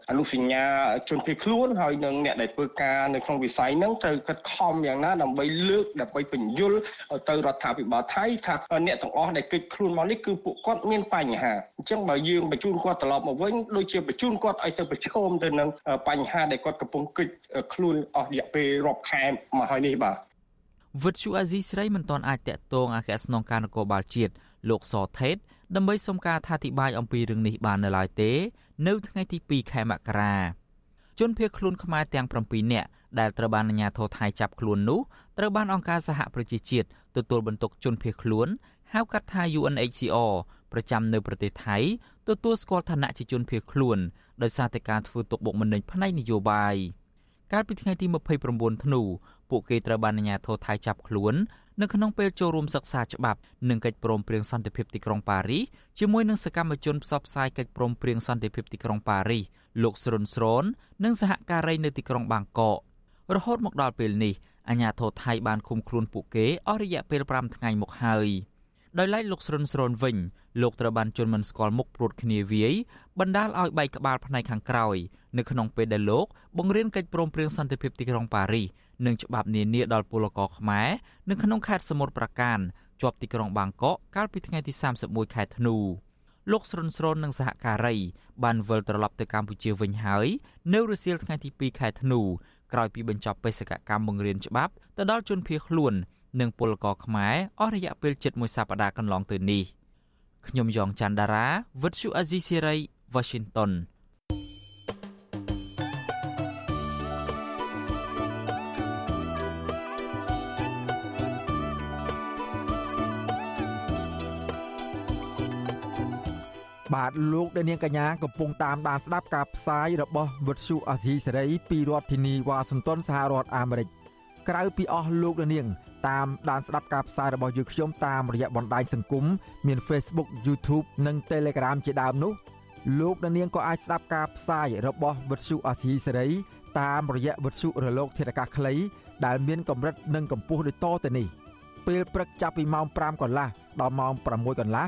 អនុសញ្ញាជនភៀសខ្លួនហើយនឹងអ្នកដែលធ្វើការនៅក្នុងវិស័យហ្នឹងត្រូវខិតខំយ៉ាងណាដើម្បីលើកដើម្បីបញ្យលទៅរដ្ឋាភិបាលថៃថាអ្នកទាំងអស់ដែលកិច្ចខ្លួនមកនេះគឺពួកគាត់មានបញ្ហាអញ្ចឹងបើយើងបញ្ជូនគាត់ត្រឡប់មកវិញដូចជាបញ្ជូនគាត់ឲ្យទៅប្រឈមទៅនឹងបញ្ហាដែលគាត់កំពុងកិច្ចខ្លួនអស់រយៈពេលរាប់ខែមកហើយនេះបាទ វិទ្យុអាស៊ីស្រីមិនទាន់អាចតាក់ទងអគ្គស្នងការនគរបាលជាតិលោកសថេតដើម្បីសុំការអធិប្បាយអំពីរឿងនេះបាននៅឡើយទេ នៅថ្ងៃទី2ខែមករាជនភៀសខ្លួនខ្មែរទាំង7នាក់ដែលត្រូវបានអាជ្ញាធរថៃចាប់ខ្លួននោះត្រូវបានអង្គការសហប្រជាជាតិទទួលបន្ទុកជនភៀសខ្លួនហៅកាត់ថា UNHCR ប្រចាំនៅប្រទេសថៃទទួលស្គាល់ឋានៈជាជនភៀសខ្លួនដោយសារតែការធ្វើទុកបុកម្នេញផ្នែកនយោបាយកាលពីថ្ងៃទី29ធ្នូ ពួកគេត្រូវបានអាជ្ញាធរថៃចាប់ខ្លួននៅក្នុងពេលចូលរួមសិក្សាច្បាប់និងកិច្ចព្រមព្រៀងសន្តិភាពទីក្រុងប៉ារីសជាមួយនឹងសកម្មជនផ្សព្វផ្សាយកិច្ចព្រមព្រៀងសន្តិភាពទីក្រុងប៉ារីសលោកស្រុនស្រូននិងសហការីនៅទីក្រុងបាងកករហូតមកដល់ពេលនេះអាជ្ញាធរថៃបានឃុំខ្លួនពួកគេអស់រយៈពេល5ថ្ងៃមកហើយដោយឡែកលោកស្រុនស្រូនវិញលោកត្រូវបានជន់មិនស្គាល់មុខព្រួតគ្នាវាយបណ្ដាលឲ្យបែកក្បាលផ្នែកខាងក្រោយនៅក្នុងពេលដែលលោកបង្រៀនកិច្ចព្រមព្រៀងសន្តិភាពទីក្រុងប៉ារីស និងច្បាប់នានាដល់ពលករខ្មែរនៅក្នុងខេត្តសមុទ្រប្រាកានជាប់ទីក្រុងបាងកកកាលពីថ្ងៃទី31ខែធ្នូលោកស្រុនស្រូននិងសហការីបានវិលត្រឡប់ទៅកម្ពុជាវិញហើយនៅរសៀលថ្ងៃទី2ខែធ្នូក្រោយពីបញ្ចប់បេសកកម្មបង្រៀនច្បាប់ទៅដល់ជនភៀសខ្លួននិងពលករខ្មែរអស់រយៈពេលជិតមួយសប្តាហ៍កន្លងទៅនេះខ្ញុំយ៉ងច័ន្ទដារាវិទ្យុអាស៊ីសេរី Washington បាទលោកអ្នកនាងកញ្ញាកំពុងតាមដានស្ដាប់ការផ្សាយរបស់វិទ្យុអាស៊ីសេរីពីរដ្ឋធានីវ៉ាស៊ីនតោនសហរដ្ឋអាមេរិកក្រៅពីអស់លោកអ្នកនាង តាមដានស្ដាប់ការផ្សាយរបស់យើងខ្ញុំតាមរយៈបណ្ដាញសង្គមមាន Facebook YouTube និង Telegram ជាដើមនោះលោកអ្នកនាងក៏អាចស្ដាប់ការផ្សាយរបស់វិទ្យុអាស៊ីសេរីតាមរយៈវិទ្យុរលកធាតុអាកាសខ្លី ដែលមានកម្រិតនិងកម្ពស់ដូចតទៅនេះពេលព្រឹកចាប់ពីម៉ោង5កន្លះដល់ម៉ោង6កន្លះ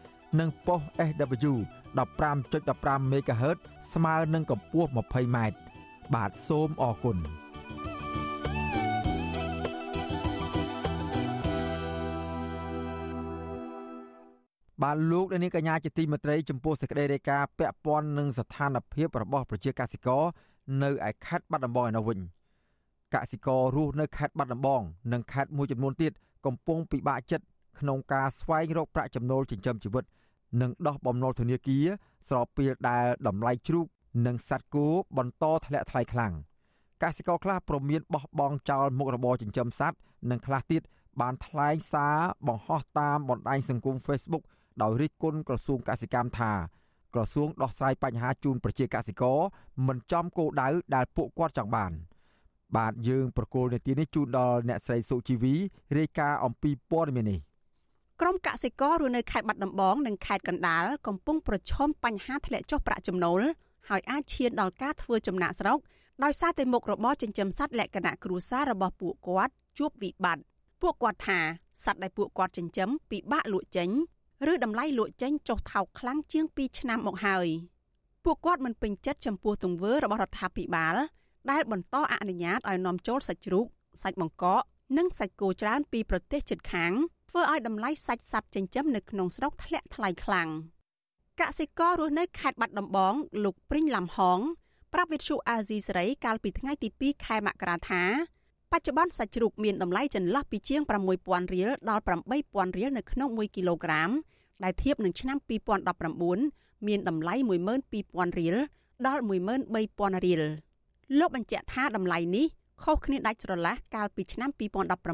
និងប៉ុស SW 15.15 MHz ស្មើនឹងកម្ពស់ 20m បាទសូមអរគុណបាទលោកនាងកញ្ញាជាទីមេត្រីចំពោះសេចក្តីរាយការណ៍ពាក់ព័ន្ធនឹងស្ថានភាពរបស់ប្រជាកសិករនៅឯខេត្តបាត់ដំបងឯនោះវិញកសិកររស់នៅខេត្តបាត់ដំបងនិងខេត្តមួយចំនួនទៀតកំពុងពិបាកចិត្តក្នុងការស្វែងរកប្រាក់ចំណូលចិញ្ចឹមជីវិត និងដោះបំណុលធនាគារស្របពេលដែលតម្លៃជ្រូកនិងសត្វគោបន្តធ្លាក់ថ្លៃខ្លាំងកសិករខ្លះប្រមានបោះបង់ចោលមុខរបរចិញ្ចឹមសត្វនិងខ្លះទៀតបានថ្លែងសារបង្ហោះតាមបណ្ដាញសង្គម Facebook ដោយរិះគន់ក្រសួងកសិកម្មថាក្រសួងដោះស្រាយបញ្ហាជូនប្រជាកសិករមិនចំគោលដៅដែលពួកគាត់ចង់បាន បាទយើងប្រកូលនេតិនេះជូនដល់អ្នកស្រីសុជីវីរាយការណ៍អំពីព័ត៌មាននេះ ក្រុមកសិកររស់នៅខេត្តបាត់ដំបងនិងខេត្តកណ្ដាលកំពុងប្រឈមបញ្ហាធ្លាក់ចុះប្រាក់ចំណូលហើយអាចឈានដល់ការធ្វើចំណាក់ស្រុកដោយសារតែមុខរបរចិញ្ចឹមសត្វលក្ខណៈគ្រួសាររបស់ពួកគាត់ជួបវិបត្តិពួកគាត់ថាសត្វដែលពួកគាត់ចិញ្ចឹមពិបាកលក់ចេញឬតម្លៃលក់ចេញចុះថោកខ្លាំងជាង2ឆ្នាំមកហើយពួកគាត់មិនពេញចិត្តចំពោះទង្វើរបស់រដ្ឋាភិបាលដែលបន្តអនុញ្ញាតឲ្យនាំចូលសាច់ជ្រូកសាច់បង្កកនិងសាច់គោច្រើនពីប្រទេសជិតខាង ធ្វើឲ្យតម្លៃសាច់សត្វចិញ្ចឹមនៅក្នុងស្រុកធ្លាក់ថ្លៃខ្លាំងកសិកររស់នៅខេត្តបាត់ដំបងលោកព្រិញឡាំហងប្រាប់វិទ្យុអាស៊ីសេរីកាលពីថ្ងៃទី2ខែមករាថាបច្ចុប្បន្នសាច់ជ្រូកមានតម្លៃចន្លោះពីជាង6000រៀលដល់8000រៀលនៅក្នុង1គីឡូក្រាមដែលធៀបនឹងឆ្នាំ2019មានតម្លៃ12000រៀលដល់13000រៀលលោកបញ្ជាក់ថាតម្លៃនេះខុសគ្នាដាច់ស្រឡះកាលពីឆ្នាំ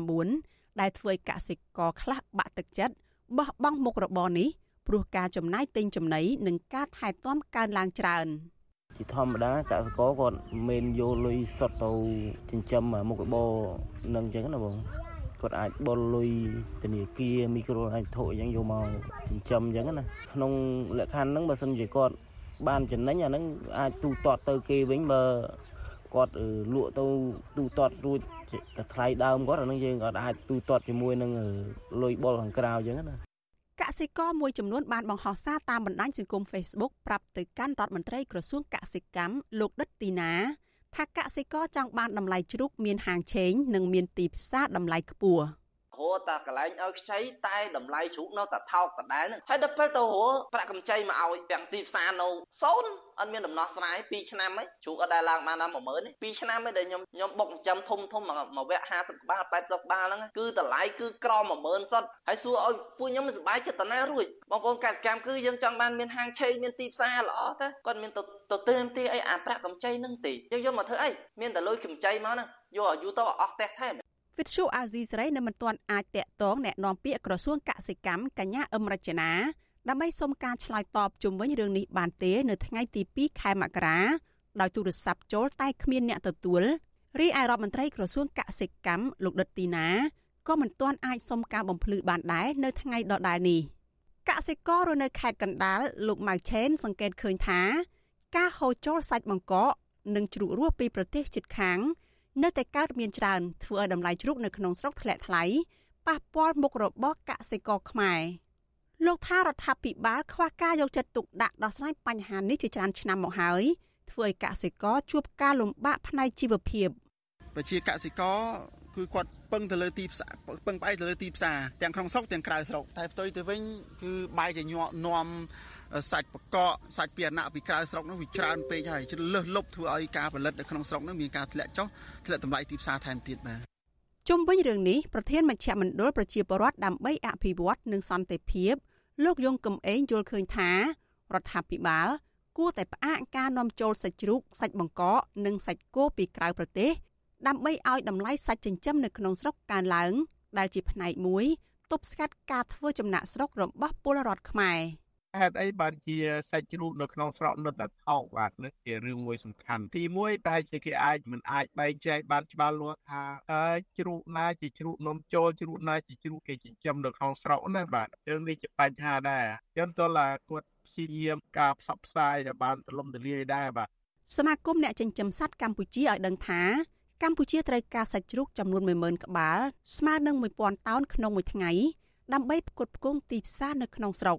2019 ដែលធ្វើឲ្យកសិករខ្លះបាក់ទឹកចិត្តបោះបង់មុខរបរនេះព្រោះការចំណាយទិញចំណីនិងការថែទាំកើនឡើងច្រើនជាធម្មតាកសិករគាត់មិនយកលុយសុទ្ធទៅចិញ្ចឹមមុខរបរនឹងអញ្ចឹងណាបងគាត់អាចបុលលុយធនាគារមីក្រូអាចធុអញ្ចឹងយកមកចិញ្ចឹមអញ្ចឹងណាក្នុងលក្ខខណ្ឌហ្នឹងបើសិនជាគាត់បានចំណេញអាហ្នឹងអាចទូទាត់ទៅគេវិញបើ គាត់លក់ទៅទូទាត់រួចតែថ្លៃដើមគាត់អានឹងយើងគាត់អាចទូទាត់ជាមួយនឹងលុយបុលខាងក្រៅអញ្ចឹងណាកសិករមួយចំនួនបានបង្ហោះសារតាមបណ្ដាញសង្គម Facebook ប្រាប់ទៅកាន់រដ្ឋមន្ត្រីក្រសួងកសិកម្មលោកដិតទីណាថាកសិករចង់បានតម្លៃជ្រូកមានហាងឆេងនិងមានទីផ្សារតម្លៃខ្ពស់រ ហូតតែកន្លែងឲ្យខ្ចីតែតម្លៃជ្រូកនៅតែថោកដដែលហ្នឹងហើយដល់ពេលទៅរហូតប្រាក់កម្ចីមកឲ្យទាំងទីផ្សារនៅសូន្យអត់មានដំណោះស្រាយ2ឆ្នាំហីជ្រូកអត់ដែលឡើងបានដល់10000ទេ2ឆ្នាំហីដែលខ្ញុំខ្ញុំបុកចិញ្ចឹមធំធំមកវគ្គ50ក្បាល80ក្បាលហ្នឹងគឺតម្លៃគឺក្រ10000សុទ្ធហើយសួរឲ្យពួកខ្ញុំមិនសប្បាយចិត្តតាណារួចបងប្អូនកសិកម្មគឺយើងចង់បានមានហាងឆេងមានទីផ្សារល្អទៅគាត់មានទៅទៅទើមទីអីអាប្រាក់កម្ចីហ្នឹងទេយើងយកមកធ្វើអីមានតែលុយកម្ចីមកហ្នឹងយកឲ្យយូរទៅអស់ផ្ទះថែម វិទ្យុអាស៊ីសេរីនៅមិនទាន់អាចតាក់ទងแนะនាំពាក្យក្រសួងកសិកម្មកញ្ញាអឹមរចនាដើម្បីសុំការឆ្លើយតបជុំវិញរឿងនេះបានទេនៅថ្ងៃទី2ខែមករាដោយទូរស័ព្ទចូលតែគ្មានអ្នកទទួលរីឯរដ្ឋមន្ត្រីក្រសួងកសិកម្មលោកដិតទីណាក៏មិនទាន់អាចសុំការបំភ្លឺបានដែរនៅថ្ងៃដដែលនេះកសិកររនៅខេត្តកណ្ដាលលោកម៉ៅឆេន សង្កេតឃើញថា ការហូរចូលសាច់បង្កកនិងជ្រូករស់ពីប្រទេសជិតខាង នៅតែកើតមានច្រើនធ្វើឲ្យតម្លៃជ្រូកនៅក្នុងស្រុកធ្លាក់ថ្លៃប៉ះពាល់មុខរបរកសិករខ្មែរលោកថារដ្ឋាភិបាលខ្វះការយកចិត្តទុកដាក់ដោះស្រាយបញ្ហានេះជាច្រើនឆ្នាំមកហើយធ្វើឲ្យកសិករជួបការលំបាកផ្នែកជីវភាពប្រជាកសិករគឺគាត់ពឹងទៅលើទីផ្សារពឹងផ្អែកទៅលើទីផ្សារទាំងក្នុងស្រុកទាំងក្រៅស្រុកតែផ្ទុយទៅវិញគឺបែរជាញាក់នាំ សាច់បកកសាច់ពីអណៈពីក្រៅស្រុកនោះវាច្រើនពេកហើយជលឹះលុបធ្វើឲ្យការផលិតនៅក្នុងស្រុកនោះមានការធ្លាក់ចុះធ្លាក់តម្លៃទីផ្សារថែមទៀតបាទជុំវិញរឿងនេះប្រធានមជ្ឈមណ្ឌលប្រជាពលរដ្ឋដើម្បីអភិវឌ្ឍនិងសន្តិភាពលោកយងកំឯងយល់ឃើញថារដ្ឋាភិបាលគួរតែផ្អាកការនាំចូលសាច់ជ្រូកសាច់បង្កកនិងសាច់គោពីក្រៅប្រទេសដើម្បីឲ្យតម្លៃសាច់ចិញ្ចឹមនៅក្នុងស្រុកកើនឡើង ដែលជាផ្នែកមួយទប់ស្កាត់ការធ្វើចំណាក់ស្រុករបស់ពលរដ្ឋខ្មែរ។ ហេតុអីបានជាសាច់ជ្រូកនៅក្នុងស្រុកនៅតែថោកបាទនេះជារឿងមួយសំខាន់ទី1ប្រហែលជាគេអាចមិនអាចបែងចែកបានច្បាស់លាស់ថាតើជ្រូកណាជាជ្រូកនំចូលជ្រូកណាជាជ្រូកគេចិញ្ចឹមនៅក្នុងស្រុកណាបាទអញ្ចឹងនេះជាបញ្ហាដែរអញ្ចឹងតើឡាគាត់ព្យាយាមការផ្សព្វផ្សាយឲ្យបានទូលំទូលាយដែរបាទសមាគមអ្នកចិញ្ចឹមសត្វកម្ពុជាឲ្យដឹងថាកម្ពុជាត្រូវការសាច់ជ្រូកចំនួន10000ក្បាលស្មើនឹង1000តោនក្នុងមួយថ្ងៃដើម្បីផ្គត់ផ្គង់ទីផ្សារនៅក្នុងស្រុក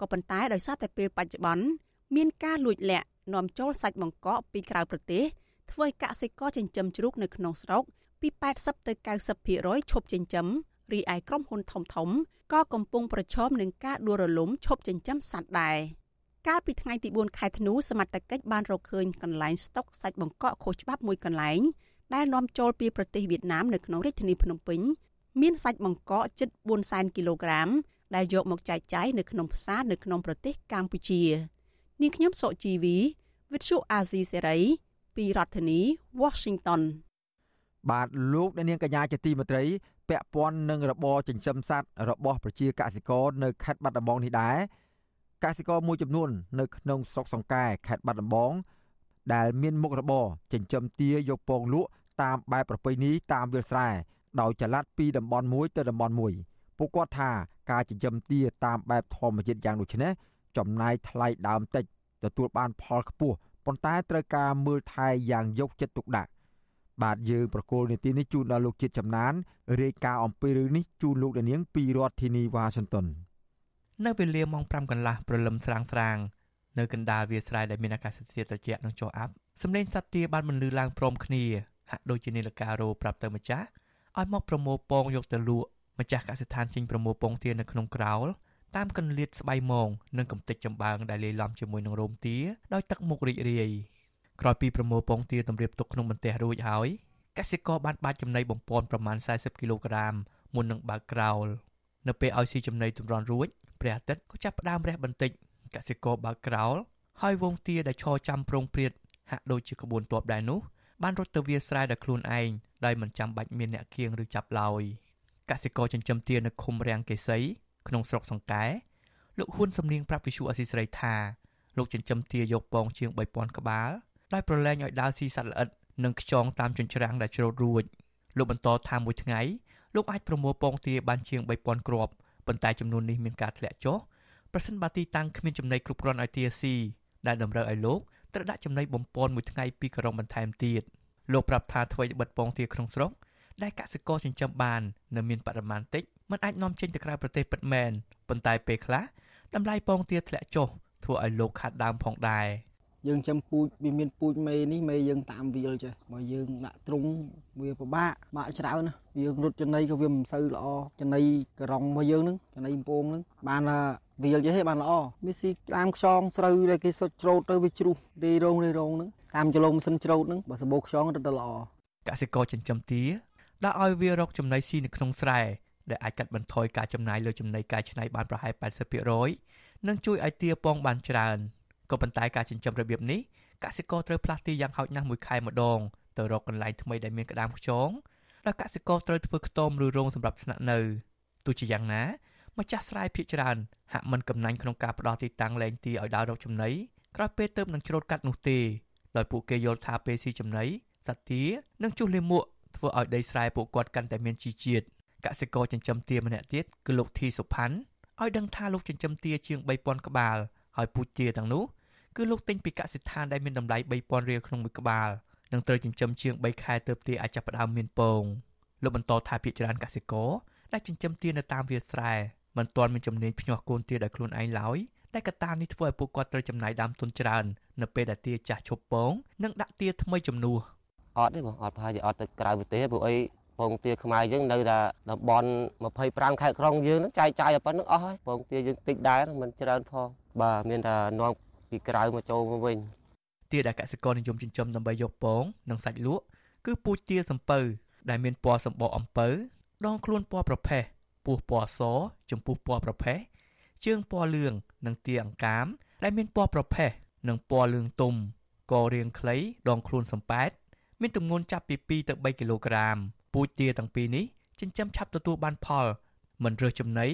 ក៏ប៉ុន្តែដោយសារតែពេលបច្ចុប្បន្នមានការលួចលាក់នាំចូលសាច់បង្កកពីក្រៅប្រទេសធ្វើឲ្យកសិករចិញ្ចឹមជ្រូកនៅក្នុងស្រុកពី80ទៅ90%ឈប់ចិញ្ចឹមរីឯក្រុមហ៊ុនធំធំក៏កំពុងប្រឈមនឹងការដួលរលំឈប់ចិញ្ចឹមសត្វដែរកាលពីថ្ងៃទី4ខែធ្នូសមត្ថកិច្ចបានរកឃើញកន្លែងស្តុកសាច់បង្កកខុសច្បាប់មួយកន្លែងដែលនាំចូលពីប្រទេសវៀតណាមនៅក្នុងរាជធានីភ្នំពេញមានសាច់បង្កកជិត4សែនគីឡូក្រាម ដែលយកមកចែកចាយនៅក្នុងផ្សារនៅក្នុងប្រទេសកម្ពុជានាងខ្ញុំសុជីវី With you Azizi Serai ពីរដ្ឋធានី Washington បាទលោកអ្នកនាងកញ្ញាជាទីមេត្រីពាក់ព័ន្ធនឹងរបរចិញ្ចឹមសត្វរបស់ប្រជាកសិករនៅខេត្តបាត់ដំបងនេះដែរកសិករមួយចំនួន នៅក្នុងស្រុកសង្កែខេត្តបាត់ដំបងដែលមានមុខរបរចិញ្ចឹមទាយកពងលក់តាមបែបប្រពៃណីតាមវាលស្រែដោយចល័តពីតំបន់មួយទៅតំបន់មួយ ពួកគាត់ថាការចិញ្ចឹមទាតាមបែបធម្មជាតិយ៉ាងដូចនេះចំណាយថ្លៃដើមតិចទទួលបានផលខ្ពស់ប៉ុន្តែត្រូវការមើលថែយ៉ាងយកចិត្តទុកដាក់បាទយើងប្រកូលនីតិនេះជូនដល់លោកជាតិចំណានរាយការណ៍អំពីរឿងនេះជូនលោកដានៀងពីរដ្ឋធានីវ៉ាស៊ីនតោននៅវេលាម៉ោង5កន្លះព្រលឹមស្រាងស្រាងនៅកណ្ដាលវាលស្រែដែលមានអាកាសធាតុត្រជាក់និងចុះអាប់សម្លេងសត្វទាបានបន្លឺឡើងព្រមគ្នាហាក់ដូចជានាឡិការោប្រាប់ទៅម្ចាស់ឲ្យមកប្រមូលពងយកទៅលក់ ម្ចាស់កសិដ្ឋានចេញប្រមូលពងទានៅក្នុងក្រោលតាមកន្លៀតស្បៃមងនិងកំទេចចំបើងដែលលាយឡំជាមួយនឹងរោមទាដោយទឹកមុខរីករាយក្រោយពីប្រមូលពងទាតម្រៀបទុកក្នុងបន្ទះរួចហើយកសិករបានបាចចំណីបំពន់ប្រមាណ40គីឡូក្រាមមុននឹងបើកក្រោលនៅពេលឲ្យស៊ីចំណីតម្រន់រួចព្រះអាទិត្យក៏ចាប់ផ្ដើមរះបន្តិចកសិករបើកក្រោលហើយវងទាដែលឈរចាំប្រងព្រាតហាក់ដូចជាក្បួនទ័ពដែរនោះបានរត់ទៅវាស្រែដោយខ្លួនឯងដោយមិនចាំបាច់មានអ្នកគៀងឬចាប់ឡើយ កសិករចិញ្ចឹមទានៅឃុំរាំងកេសីក្នុងស្រុកសង្កែលោកហ៊ុនសំនៀងប្រាប់វិសុអសីស្រីថាលោកចិញ្ចឹមទាយកពងជាង3000ក្បាលដោយប្រឡែងឲ្យដើរស៊ីសត្វល្អិតនិងខ្យងតាមចិញ្ច្រាំងដែលច្រូតរួចលោកបន្តថាមួយថ្ងៃលោកអាចប្រមូលពងទាបានជាង3000គ្រាប់ប៉ុន្តែចំនួននេះមានការធ្លាក់ចុះប្រសិនបើទីតាំងគ្មានចំណីគ្រប់គ្រាន់ឲ្យទាស៊ីដែលតម្រូវឲ្យលោកត្រូវដាក់ចំណីបំពន់មួយថ្ងៃពីរក្រុមបន្ថែមទៀតលោកប្រាប់ថាអ្វីបិទពងទាក្នុងស្រុក ដែលកសិករចិញ្ចឹមបាននៅមានបរិមាណតិចមិនអាចនាំចេញទៅក្រៅប្រទេសពិតមែនប៉ុន្តែពេលខ្លះតម្លៃពងទាធ្លាក់ចុះធ្វើឲ្យលោកខាត់ដើមផងដែរយើងចាំពូជវាមានពូជមេនេះមេយើងតាមវាលចេះបើយើងដាក់ទ្រុងវាពិបាកបាក់ច្រើនណាយើងរត់ចំណីក៏វាមិនសូវល្អចំណីករងរបស់យើងហ្នឹងចំណីពងហ្នឹងបានវាលចេះបានល្អវាស៊ីតាមខ្យងស្រូវដែលគេសុចច្រូតទៅវាជ្រុះរីរងរីរងហ្នឹងតាមចលងម៉ាស៊ីនច្រូតហ្នឹងបើសបោខ្យងរត់ទៅល្អកសិករចិញ្ចឹមទា ដាក់ឲ្យវារកចំណីស៊ីនៅក្នុងស្រែដែលអាចកាត់បន្ថយការចំណាយលើចំណីកែច្នៃបានប្រហែល80%និងជួយឲ្យទាពងបានច្រើនក៏ប៉ុន្តែការចិញ្ចឹមរបៀបនេះកសិករត្រូវផ្លាស់ទីយ៉ាងហោចណាស់មួយខែម្ដងទៅរកកន្លែងថ្មីដែលមានក្តាមខ្យងដោយកសិករត្រូវធ្វើខ្ទមឬរោងសម្រាប់ស្នាក់នៅទោះជាយ៉ាងណាម្ចាស់ស្រែភ ieck ច្រើនហាក់មិនកំណាញ់ក្នុងការផ្ដោតទីតាំងលែងទីឲ្យដើររកចំណីក្រោយពេលទៅនឹងច្រូតកាត់នោះទេដោយពួកគេយល់ថាពេលស៊ីចំណីសត្វទានិងជុះលាមក ធ្វើឲ្យដីស្រែពួកគាត់កាន់តែមានជីជាតិកសិករចិញ្ចឹមទាម្នាក់ទៀតគឺលោកធីសុផាន់ឲ្យដឹងថាលោកចិញ្ចឹមទាជាង3000ក្បាលហើយពូជទាទាំងនោះគឺលោកទិញពីកសិដ្ឋានដែលមានតម្លៃ3000រៀលក្នុងមួយក្បាលនិងត្រូវចិញ្ចឹមជាង3ខែទើបទាអាចចាប់ផ្ដើមមានពងលោកបន្តថាភាគច្រើនកសិករដែលចិញ្ចឹមទានៅតាមវាលស្រែមិនទាន់មានជំនាញភ្ញាស់កូនទាដោយខ្លួនឯងឡើយតែកត្តានេះធ្វើឲ្យពួកគាត់ត្រូវចំណាយដើមទុនច្រើននៅពេលដែលទាចាស់ឈប់ពងនិងដាក់ទាថ្មីជំនួស អត់ទេបងអត់ប្រហែលជាអត់ទៅក្រៅប្រទេសព្រោះអីពងទាខ្មែរយើងនៅតែតំបន់25ខេត្តក្រុងយើងហ្នឹងចាយចាយប៉ុណ្្នឹងអស់ហើយពងទាយើងតិចដែរមិនច្រើនផងបាទមានតែនាំពីក្រៅមកចូលមកវិញទាដែលកសិករនិយមចិញ្ចឹមដើម្បីយកពងនិងសាច់លក់គឺពូជទាសំពៅដែលមានពណ៌សម្បកអំពៅដងខ្លួនពណ៌ប្រផេះពោះពណ៌សចំពោះពណ៌ប្រផេះជើងពណ៌លឿងនិងទាអង្កាមដែលមានពណ៌ប្រផេះនិងពណ៌លឿងទុំករាងខ្លីដងខ្លួនសំប៉ែត មានទម្ងន់ចាប់ពី2ទៅ3គីឡូក្រាមពូជទាទាំងពីរនេះចិញ្ចឹមឆាប់ទទួលបានផល មិនរើសចំណី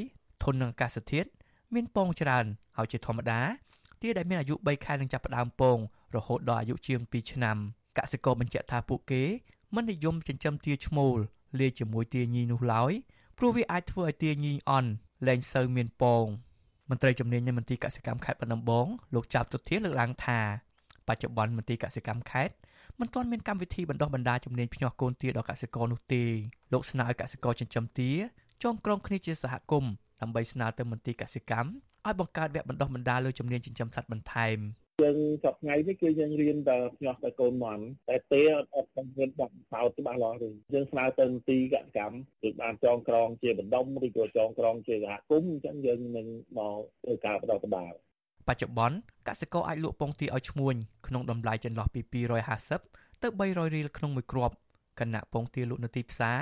ធន់នឹងអាកាសធាតុមានពងច្រើនហើយជាធម្មតាទាដែលមានអាយុ3ខែនឹងចាប់ផ្ដើមពងរហូតដល់អាយុជាង2ឆ្នាំកសិករបញ្ជាក់ថាពួកគេមិននិយមចិញ្ចឹមទាឈ្មោលលាយជាមួយទាញីនោះឡើយព្រោះវាអាចធ្វើឲ្យទាញីអន់លែងសូវមានពងមន្ត្រីជំនាញនៃមន្ទីរកសិកម្មខេត្តបាត់ដំបងលោកចាប់ទុធាលើកឡើងថាបច្ចុប្បន្នមន្ទីរកសិកម្មខេត្ត មិនទាន់មានកម្មវិធីបណ្ដុះបណ្ដាលជំនាញភ្ញាស់កូនទាដល់កសិករនោះទេលោកស្នើឲ្យកសិករចិញ្ចឹមទាចងក្រងគ្នាជាសហគមន៍ដើម្បីស្នើទៅមន្ទីរកសិកម្មឲ្យបង្កើតវគ្គបណ្ដុះបណ្ដាលលើជំនាញចិញ្ចឹមសត្វបន្ថែមយើងសប្តាហ៍ថ្ងៃនេះគឺយើងរៀនតែញាស់តែកូនមន់តែទេអត់អត់បង្រៀនបោះបោតច្បាស់លាស់ទេយើងស្នើទៅមន្ទីរកសិកម្មគឺបានចងក្រងជាបណ្ដុំឬក៏ចងក្រងជាសហគមន៍អញ្ចឹងយើងនឹងមកធ្វើការបដិបដាល បច្ចុប្បន្នកសិករអាចលក់ពងទាឲ្យឈ្មួញក្នុងតម្លៃចន្លោះពី250ទៅ300រៀលក្នុងមួយគ្រាប់ខណៈពងទាលក់នៅទីផ្សារ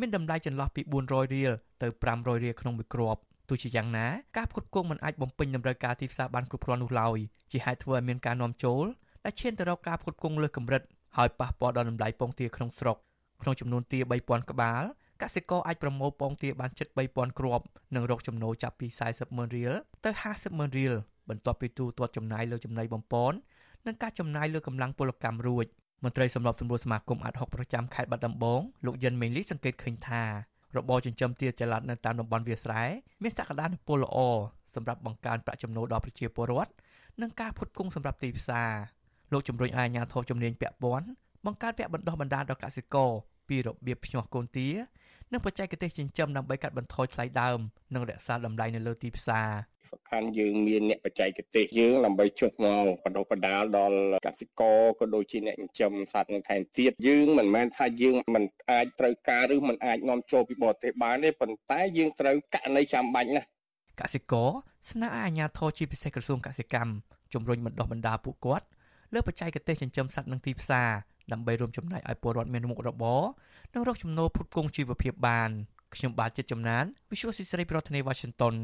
មានតម្លៃចន្លោះពី400រៀលទៅ500រៀលក្នុងមួយគ្រាប់ទោះជាយ៉ាងណាការផ្គត់ផ្គង់មិនអាចបំពេញតម្រូវការទីផ្សារបានគ្រប់គ្រាន់នោះឡើយជាហេតុធ្វើឲ្យមានការនាំចូលដែលឈានទៅរកការផ្គត់ផ្គង់លើសកម្រិតហើយប៉ះពាល់ដល់តម្លៃពងទាក្នុងស្រុកក្នុងចំនួនទា3000ក្បាលកសិករអាចប្រមូលពងទាបានជិត3000គ្រាប់និងរកចំណូលចាប់ពី40ម៉ឺនរៀលទៅ50ម៉ឺនរៀល បន្ទាប់ពីទូទាត់ចំណាយលើចំណីបំពន់និងការចំណាយលើកម្លាំងពលកម្មរួចមន្ត្រីសម្របសម្រួលសមាគមអាត់ហុកប្រចាំខេត្តបាត់ដំបងលោកយិនមេងលីសង្កេតឃើញថារបរចិញ្ចឹមទាចល័តនៅតាមតំបន់វាលស្រែមានសក្តានុពលល្អសម្រាប់បង្កើនប្រាក់ចំណូលដល់ប្រជាពលរដ្ឋនិងការផ្គត់ផ្គង់សម្រាប់ទីផ្សារលោកជំរុញឲ្យអាជ្ញាធរជំនាញពាក់ព័ន្ធបង្កើតវគ្គបណ្ដុះបណ្ដាលដល់កសិករពីរបៀបភ្ញាស់កូនទា និងបច្ចេកទេសចិញ្ចឹមដើម្បីកាត់បន្ថយថ្លៃដើមនិងរក្សាតម្លៃនៅលើទីផ្សារសំខាន់យើងមានអ្នកបច្ចេកទេសយើងដើម្បីចុះមកបណ្ដុះបណ្ដាលដល់កសិករក៏ដូចជាអ្នកចិញ្ចឹមសត្វនឹងថែមទៀតយើងមិនមែនថាយើងមិនអាចត្រូវការឬមិនអាចនាំចូលពីបរទេសបានទេប៉ុន្តែយើងត្រូវករណីចាំបាច់ណាស់កសិករស្នើឲ្យអាជ្ញាធរជាពិសេសក្រសួងកសិកម្មជំរុញបណ្ដុះបណ្ដាលពួកគាត់លើបច្ចេកទេសចិញ្ចឹមសត្វនិងទីផ្សារ ដើម្បីរួមចំណែកឲ្យពលរដ្ឋមានមុខរបរនិងរកចំណូលផ្គត់ផ្គង់ជីវភាពបានខ្ញុំបាទចិត្តចំណាន Visual ស៊ីស្រីប្រធានាទី Washington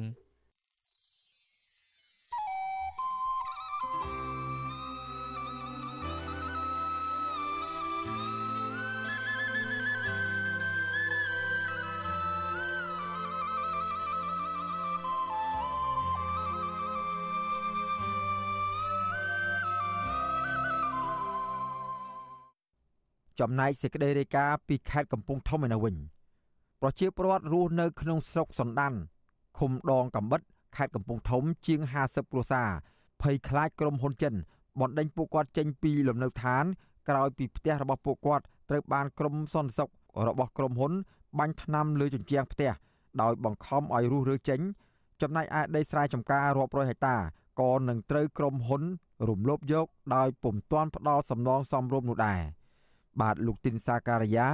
ចំណែកសេចក្តីរាយការណ៍ពីខេត្តកំពង់ធំឯនោះវិញប្រជាពលរដ្ឋរស់នៅក្នុងស្រុកសណ្ដានឃុំដងកំបិតខេត្តកំពង់ធំជាង50គ្រួសារភ័យខ្លាចក្រុមហ៊ុនចិនបណ្ដេញពួកគាត់ចេញពីលំនៅឋាន ក្រោយពីផ្ទះរបស់ពួកគាត់ត្រូវបានក្រុមសន្តិសុខរបស់ក្រុមហ៊ុន បាញ់ថ្នាំលើជញ្ជាំងផ្ទះដោយបង្ខំឲ្យរុះរើចេញ ចំណែកឯដីស្រែចម្ការរាប់រយហិកតាក៏នឹងត្រូវក្រុមហ៊ុនរំលោភយកដោយពុំទាន់ផ្ដល់សំណងសមរម្យនោះដែរ។ បាទលោកទីនសាការីយ៉ា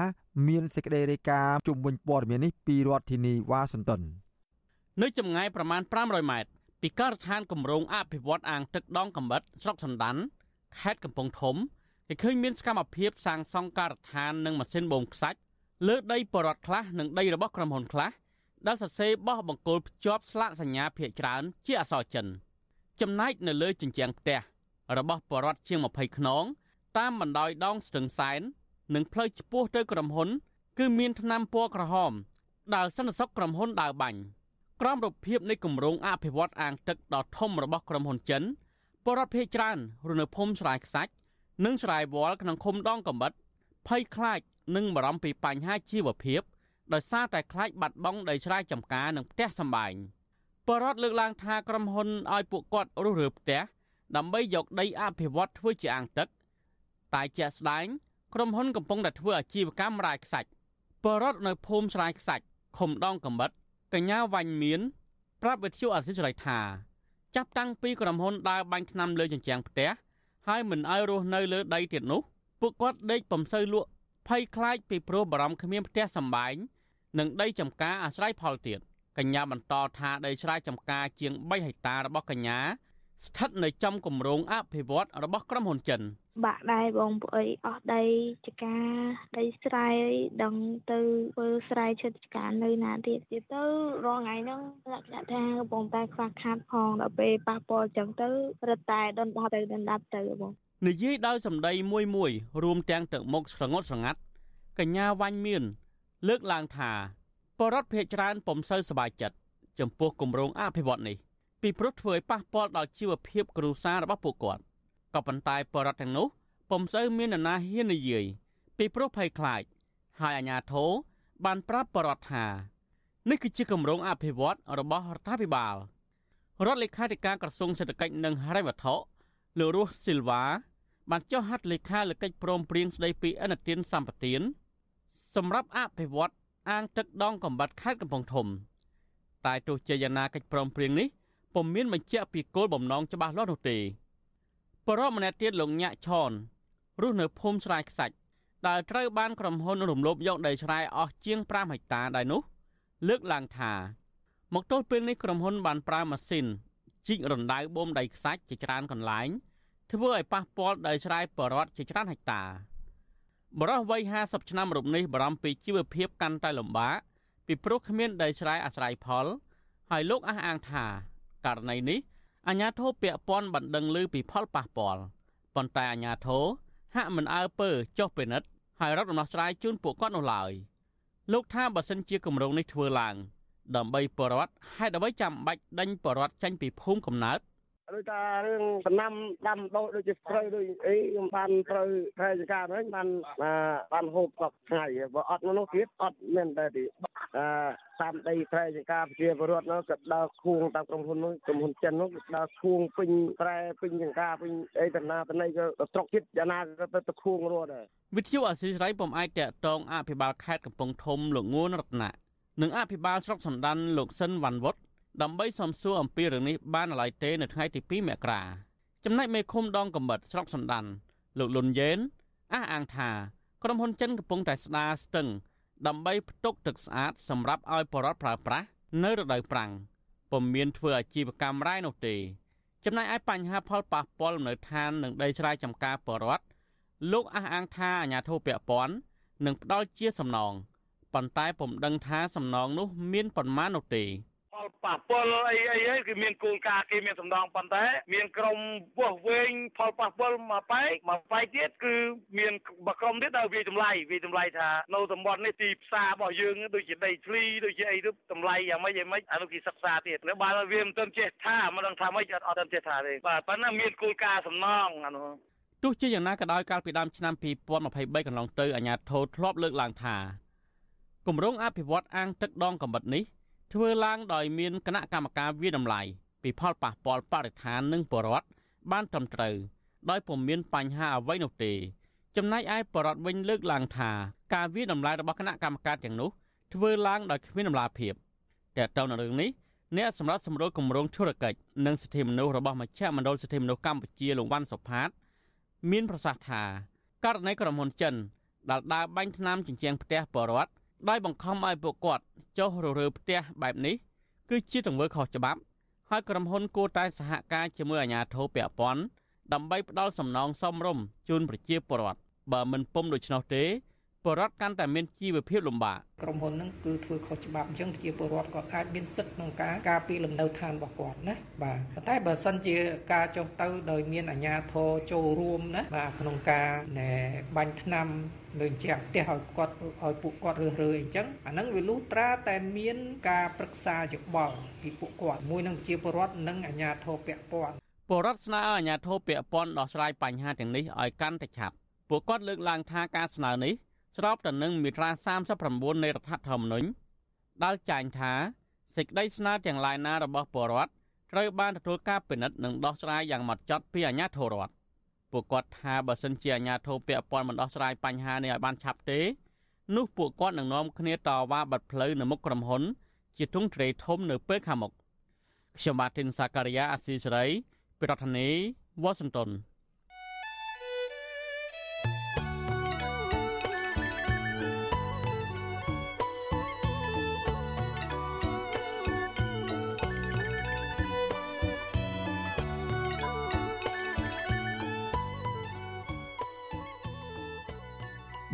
មានសេចក្តីរាយការណ៍ជុំវិញព័ត៌មាននេះពីរដ្ឋធានីវ៉ាស៊ីនតោននៅចម្ងាយប្រមាណ500ម៉ែត្រពីការដ្ឋានគម្រោងអភិវឌ្ឍអាងទឹកដងកំបិតស្រុកសណ្ដានខេត្តកំពង់ធំគេឃើញមានសកម្មភាពសាងសង់ការដ្ឋាននិងម៉ាស៊ីនបូមខ្សាច់លើដីបរដ្ឋខ្លះនិងដីរបស់ក្រុមហ៊ុនខ្លះដែលសរសេរបោះបង្គោលភ្ជាប់ស្លាកសញ្ញាភាគច្រើន ជាអក្សរចិនចំណែកនៅលើជញ្ជាំងផ្ទះរបស់បរដ្ឋជាង20ខ្នង តាមបណ្ដោយដងស្ទឹងសែននិងផ្លូវឆ្ពោះទៅក្រុមហ៊ុន គឺមានថ្នាំពណ៌ក្រហមដែលសន្តិសុខក្រុមហ៊ុនដើរបាញ់ក្រមរូបភាពនៃគម្រោងអភិវឌ្ឍអាងទឹកដ៏ធំរបស់ក្រុមហ៊ុនចិនបរដ្ឋភេច្រើនរនៅភូមិស្រែខ្សាច់និងស្រែវល់ក្នុងឃុំដងកំបិតភ័យខ្លាចនិងបារម្ភពីបញ្ហាជីវភាពដោយសារតែខ្លាចបាត់បង់ដីស្រែចម្ការនិងផ្ទះសម្បែងបរដ្ឋលើកឡើងថាក្រុមហ៊ុនឲ្យពួកគាត់រុះរើផ្ទះដើម្បីយកដីអភិវឌ្ឍធ្វើជាអាងទឹក តែជាក់ស្ដែងក្រុមហ៊ុនកំពុងតែធ្វើអាជីវកម្មរាយខ្សាច់បរដ្ឋនៅភូមិស្រែខ្សាច់ឃុំដងកំបិតកញ្ញាវ៉ាញ់មាន ប្រាប់វិទ្យុអសិរ័យថាចាប់តាំងពីក្រុមហ៊ុនដើរបាញ់ថ្នាំលើជញ្ជាំងផ្ទះហើយមិនឲ្យរស់នៅលើដីទៀតនោះពួកគាត់ដេកពំសូវលក់ភ័យខ្លាចពីព្រោះបារម្ភគ្មានផ្ទះសម្បែងនិងដីចំការអាស្រ័យផលទៀតកញ្ញាបន្តថាដីស្រែចម្ការជាង3ហិកតារបស់កញ្ញា ស្ថិតនៅចំគម្រោងអភិវឌ្ឍរបស់ក្រុមហ៊ុនចិន។បាក់ដែរបងប្អីអស់ដីចកាដីស្រែដឹងទៅធ្វើស្រែឈើចកានៅណាទៀតទៀតទៅរងថ្ងៃហ្នឹងលក្ខណៈថាកំពុងតែខ្វះខាតផងដល់ពេលប៉ះពាល់ចឹងទៅរត់តែដុនដាប់ទៅដុនដាប់ទៅបងនិយាយដោយសម្ដីមួយមួយរួមទាំងទឹកមុខស្រងត់ស្រងាត់កញ្ញាវ៉ាញ់មាន លើកឡើងថាបរដ្ឋភេកច្រើនពុំសូវសប្បាយចិត្តចំពោះគម្រោងអភិវឌ្ឍនេះ ពីព្រោះធ្វើឲ្យប៉ះពាល់ដល់ជីវភាពគ្រួសាររបស់ពួកគាត់ក៏ប៉ុន្តែបរដ្ឋទាំងនោះពុំសូវមាននរណាហ៊ាននិយាយពីព្រោះភ័យខ្លាចហើយអាជ្ញាធរបានប្រាប់បរដ្ឋថានេះគឺជាគម្រោងអភិវឌ្ឍរបស់រដ្ឋាភិបាលរដ្ឋលេខាធិការក្រសួងសេដ្ឋកិច្ចនិងហិរញ្ញវត្ថុលោករស់ស៊ីលវ៉ាបានចុះហត្ថលេខាលើកិច្ចព្រមព្រៀងស្តីពីអនុទានសម្បទានសម្រាប់អភិវឌ្ឍអាងទឹកដងកំបាត់ខេត្តកំពង់ធំ តែទោះជាយ៉ាងណាកិច្ចព្រមព្រៀងនេះ ពុំមានបញ្ជាក់ពីគោលបំណងច្បាស់លាស់នោះទេបរិបម្នាក់ទៀតលោកញាក់ឆនរស់នៅភូមិស្រែខ្សាច់ដែលត្រូវបានក្រុមហ៊ុនរំលោភយកដីស្រែអស់ជាង5ហិកតាដែរនោះ លើកឡើងថាមកទល់ពេលនេះក្រុមហ៊ុនបានប្រើម៉ាស៊ីនជីករណ្ដៅបូមដីខ្សាច់ជាច្រើនកន្លែងធ្វើឲ្យប៉ះពាល់ដីស្រែបរដ្ឋជាច្រើនហិកតាបរិះវ័យ50ឆ្នាំរូបនេះបារម្ភពីជីវភាពកាន់តែលំបាកពីព្រោះគ្មានដីស្រែអាស្រ័យផល ហើយលោកអះអាងថា ករណីនេះអាញាធរពាក់ព័ន្ធបណ្ដឹងឮពីផលប៉ះពាល់ប៉ុន្តែអាញាធរហាក់មិនអើពើចុះពិនិត្យហើយរកដំណោះស្រាយជូនពួកគាត់នោះឡើយលោកថាបើសិនជាគម្រោងនេះធ្វើឡើង ដើម្បីបរដ្ឋហេតុអ្វីចាំបាច់ដេញបរដ្ឋចេញពីភូមិកំណើត ដូចថារឿងសំណាំដាំដុះដូចជាស្រូវដូចអីខ្ញុំបានត្រូវខែចការវិញបានបានហូបសពថ្ងៃបើអត់នោះទៀតអត់មានតែទីអឺតាមដីស្រែចង្ការប្រជាពលរដ្ឋនោះក៏ដើរខួងតាមក្រុមហ៊ុននោះក្រុមហ៊ុនចិននោះក៏ដើរខួងពេញស្រែពេញចង្ការពេញអីតំណាតំណីក៏ត្រុកចិត្តយ៉ាងណាក៏ទៅទៅខួងរត់ដែរវិទ្យុអសីសេរីពុំអាចតកតងអភិបាលខេត្តកំពង់ធំលោកងួនរតនានិងអភិបាលស្រុកសណ្ដានលោកសិនវ៉ាន់វុត ដើម្បីសំសួរអំពីរឿងនេះបានឡើយទេនៅថ្ងៃទី2មករាចំណែកមេឃុំដងកំបិតស្រុកសណ្ដានលោកលុនយេនអះអាងថាក្រុមហ៊ុនចិនកំពុងតែស្ដារស្ទឹងដើម្បីផ្ទុកទឹកស្អាតសម្រាប់ឲ្យបរិវត្តប្រើប្រាស់នៅរដូវប្រាំងពុំមានធ្វើអាជីវកម្មរ៉ែនោះទេ ចំណែកឯបញ្ហាផលប៉ះពាល់លំនៅឋាននិងដីស្រែចម្ការបរិវត្តលោកអះអាងថាអាញាធិបតេយ្យពាន់នឹងផ្ដល់ជាសំណងប៉ុន្តែពុំដឹងថាសំណងនោះមានប៉ុន្មាននោះទេផល ប៉ះពាល់អីអីហ្នឹងគឺមានគោលការណ៍គេមានសំដងប៉ុន្តែ មានក្រុមពោះវែងផលប៉ះពាល់មួយបែកមួយបែកទៀតគឺមានបក្រុមទៀតដល់វាតម្លៃវាតម្លៃថានៅតំបន់នេះទីផ្សាររបស់យើងដូចជាដីធ្លីដូចជាអីទៅតម្លៃយ៉ាងម៉េចយ៉ាងម៉េចអានោះគេសិក្សាទៀតនៅបើវាមិនទាន់ចេះថាមិនដឹងថាម៉េចអត់អត់ទាន់ចេះថាទេបាទប៉ុន្តែមានគោលការណ៍សំណងអានោះទោះជាយ៉ាងណាក៏ដោយកាលពីដើមឆ្នាំ2023កន្លងទៅអាជ្ញាធរធ្លាប់លើកឡើងថាគម្រោងអភិវឌ្ឍអាងទឹកដងកំបិតនេះ ធ្វើឡើងដោយមានគណៈកម្មការវិតម្លៃពីផលប៉ះពាល់បរិស្ថាននិងបរិវត្តបានត្រឹមត្រូវដោយពុំមានបញ្ហាអ្វីនោះទេ ចំណែកឯបរិវត្តវិញលើកឡើងថាការវិតម្លៃរបស់គណៈកម្មការទាំងនោះធ្វើឡើងដោយគ្មានដំណាភាពតែទៅនៅរឿងនេះអ្នកសម្រាប់សម្រួលគម្រោងធុរកិច្ចនិងសិទ្ធិមនុស្សរបស់មជ្ឈមណ្ឌលសិទ្ធិមនុស្សកម្ពុជាលោកវ៉ាន់សុផាត មានប្រសាសន៍ថាករណីក្រុមហ៊ុនចិនដែលដើរបាញ់ថ្នាំជញ្ជាំងផ្ទះបរដ្ឋ ដោយបង្ខំឲ្យពួកគាត់ចុះររើផ្ទះបែបនេះគឺជាទង្វើខុសច្បាប់ ហើយក្រុមហ៊ុនគួរតែសហការជាមួយអាជ្ញាធរពាក់ព័ន្ធដើម្បីផ្ដល់សំណងសមរម្យជូនប្រជាពលរដ្ឋបើមិនពុំដូច្នោះទេ ពលរដ្ឋកាន់តែមានជីវភាពលំបាកក្រុមហ៊ុនហ្នឹងគឺធ្វើខុសច្បាប់អញ្ចឹងប្រជាពលរដ្ឋគាត់អាចមានសិទ្ធិក្នុងការការពារលំនៅឋានរបស់គាត់ណាបាទប៉ុន្តែបើសិនជាការចុះទៅដោយមានអាជ្ញាធរចូលរួមណាបាទក្នុងការណែបាញ់ថ្នាំលើជាងផ្ទះឲ្យគាត់ឲ្យពួកគាត់រើសរើអញ្ចឹងអាហ្នឹងវាលុះត្រាតែមានការប្រឹក្សាយោបល់ពីពួកគាត់មួយនឹងជាពលរដ្ឋនិងអាជ្ញាធរពាក់ព័ន្ធពលរដ្ឋស្នើឲ្យអាជ្ញាធរពាក់ព័ន្ធដោះស្រាយបញ្ហាទាំងនេះឲ្យកាន់តែឆាប់ពួកគាត់លើកឡើងថាការស្នើនេះ ស្របទៅនឹងមាត្រា39នៃរដ្ឋធម្មនុញ្ញដែលចែងថាសេចក្តីស្នើទាំងឡាយណារបស់ពលរដ្ឋត្រូវបានទទួលការពិនិត្យនិងដោះស្រាយយ៉ាងម៉ត់ចត់ពីអាជ្ញាធររដ្ឋពួកគាត់ថាបើសិនជាអាជ្ញាធរពាក់ព័ន្ធមិនដោះស្រាយបញ្ហានេះឲ្យបានឆាប់ទេនោះពួកគាត់នឹងនាំគ្នាតវ៉ាបាត់ផ្លូវនៅមុខក្រុមហ៊ុន ជាទ្រង់ទ្រាយធំនៅពេលខាងមុខខ្ញុំបាទទីនសាការីយ៉ាអាស៊ីសេរីប្រធានាធិបតីវ៉ាស៊ីនតោន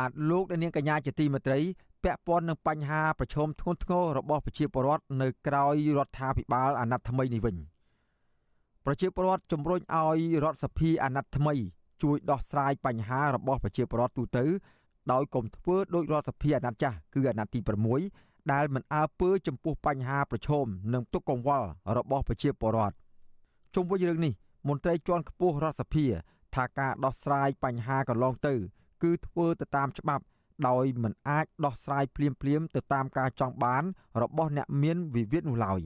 បាទលោកនាងកញ្ញាជាទីមេត្រីពាក់ព័ន្ធនឹងបញ្ហាប្រឈមធ្ងន់ធ្ងររបស់ប្រជាពលរដ្ឋនៅក្រៅរដ្ឋាភិបាលអាណត្តិថ្មីនេះវិញប្រជាពលរដ្ឋជំរុញឲ្យរដ្ឋសភាអាណត្តិថ្មី ជួយដោះស្រាយបញ្ហារបស់ប្រជាពលរដ្ឋទូទៅដោយកុំធ្វើដោយរដ្ឋសភាអាណត្តិចាស់គឺអាណត្តិទី6ដែលមិនអើពើចំពោះបញ្ហាប្រឈមនិងទុកកង្វល់របស់ប្រជាពលរដ្ឋជុំវិញរឿងនេះមន្ត្រីជាន់ខ្ពស់រដ្ឋសភាថាការដោះស្រាយបញ្ហាកន្លងទៅ គឺធ្វើទៅតាមច្បាប់ ដោយមិនអាចដោះស្រាយភ្លាមភ្លាមទៅតាមការចង់បាន របស់អ្នកមានវិវាទនោះឡើយ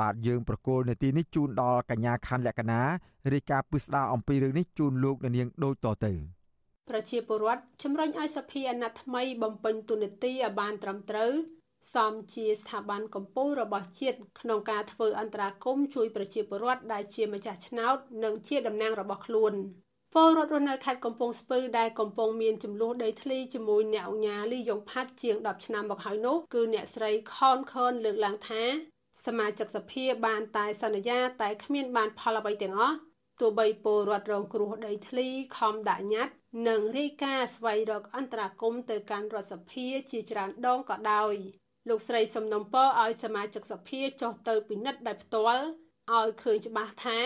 បាទយើងប្រកូលនាទីនេះជូនដល់កញ្ញាខាន់លក្ខណារាយការណ៍ពិស្ដារអំពីរឿងនេះជូនលោកនាងដូចតទៅប្រជាពលរដ្ឋជំរុញឲ្យសភាអាណត្តិថ្មីបំពេញទូនាទីឲ្យបានត្រឹមត្រូវសមជាស្ថាប័នកម្ពុជារបស់ជាតិក្នុងការធ្វើអន្តរាគមជួយប្រជាពលរដ្ឋដែលជាម្ចាស់ឆ្នោត និងជាតំណាងរបស់ខ្លួន ពលរដ្ឋរស់នៅខេត្តកំពង់ស្ពឺដែលកំពុងមានចំនួនដីធ្លីជាមួយអ្នកអញ្ញាលីយ៉ុងផាត់ជាង10ឆ្នាំមកហើយនោះគឺអ្នកស្រីខនខនលើកឡើងថាសមាជិកសភាបានតែសន្យាតែគ្មានបានផលអ្វីទាំងអស់ទោះបីពលរដ្ឋរងគ្រោះដីធ្លីខំដាក់ញត្តិនិងរាយការណ៍ស្វែងរកអន្តរាគមទៅកាន់រដ្ឋសភាជាច្រើនដងក៏ដោយលោកស្រីសំណុំពរឲ្យសមាជិកសភាចុះទៅពិនិត្យដោយផ្ទាល់ឲ្យឃើញច្បាស់ថា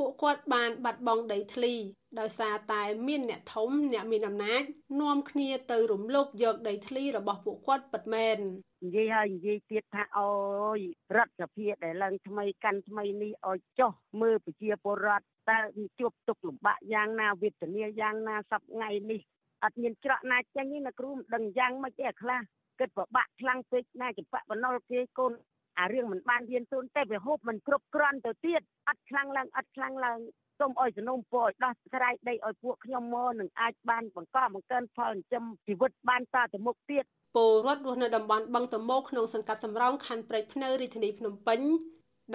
ពួកគាត់បានបាត់បង់ដីធ្លី ដោយសារតែមានអ្នកធំអ្នកមានអំណាចនាំគ្នាទៅរំលោភយកដីធ្លីរបស់ពួកគាត់ពិតមែននិយាយហើយនិយាយទៀតថាអូយរដ្ឋសភាដែលឡើងថ្មីកាន់ថ្មីនេះឲ្យចុះមើលប្រជាពលរដ្ឋតើជួបទុកលំបាកយ៉ាងណាវេទនាយ៉ាងណាសប្ថ្ងៃនេះអត់មានច្រកណាចេញទេណាគ្រូមិនដឹងយ៉ាងម៉េចទេអាខ្លះគិតពិបាកខ្លាំងពេកណាចបៈបណុលគេកូន អារឿងមិនបានរៀនសូនតែវាហូបមិនគ្រប់គ្រាន់ទៅទៀតអត់ខ្លាំងឡើងអត់ខ្លាំងឡើងសូមអោយសនុំពរឲ្យដោះស្រាយដីឲ្យពួកខ្ញុំមកនឹងអាចបានបង្កបង្កើនផលចិញ្ចឹមជីវិតបានតទៅមុខទៀតពលរដ្ឋរស់នៅតំបន់បឹងតមោក្នុងសង្កាត់សំរោងខណ្ឌព្រែកភ្នៅរាជធានីភ្នំពេញ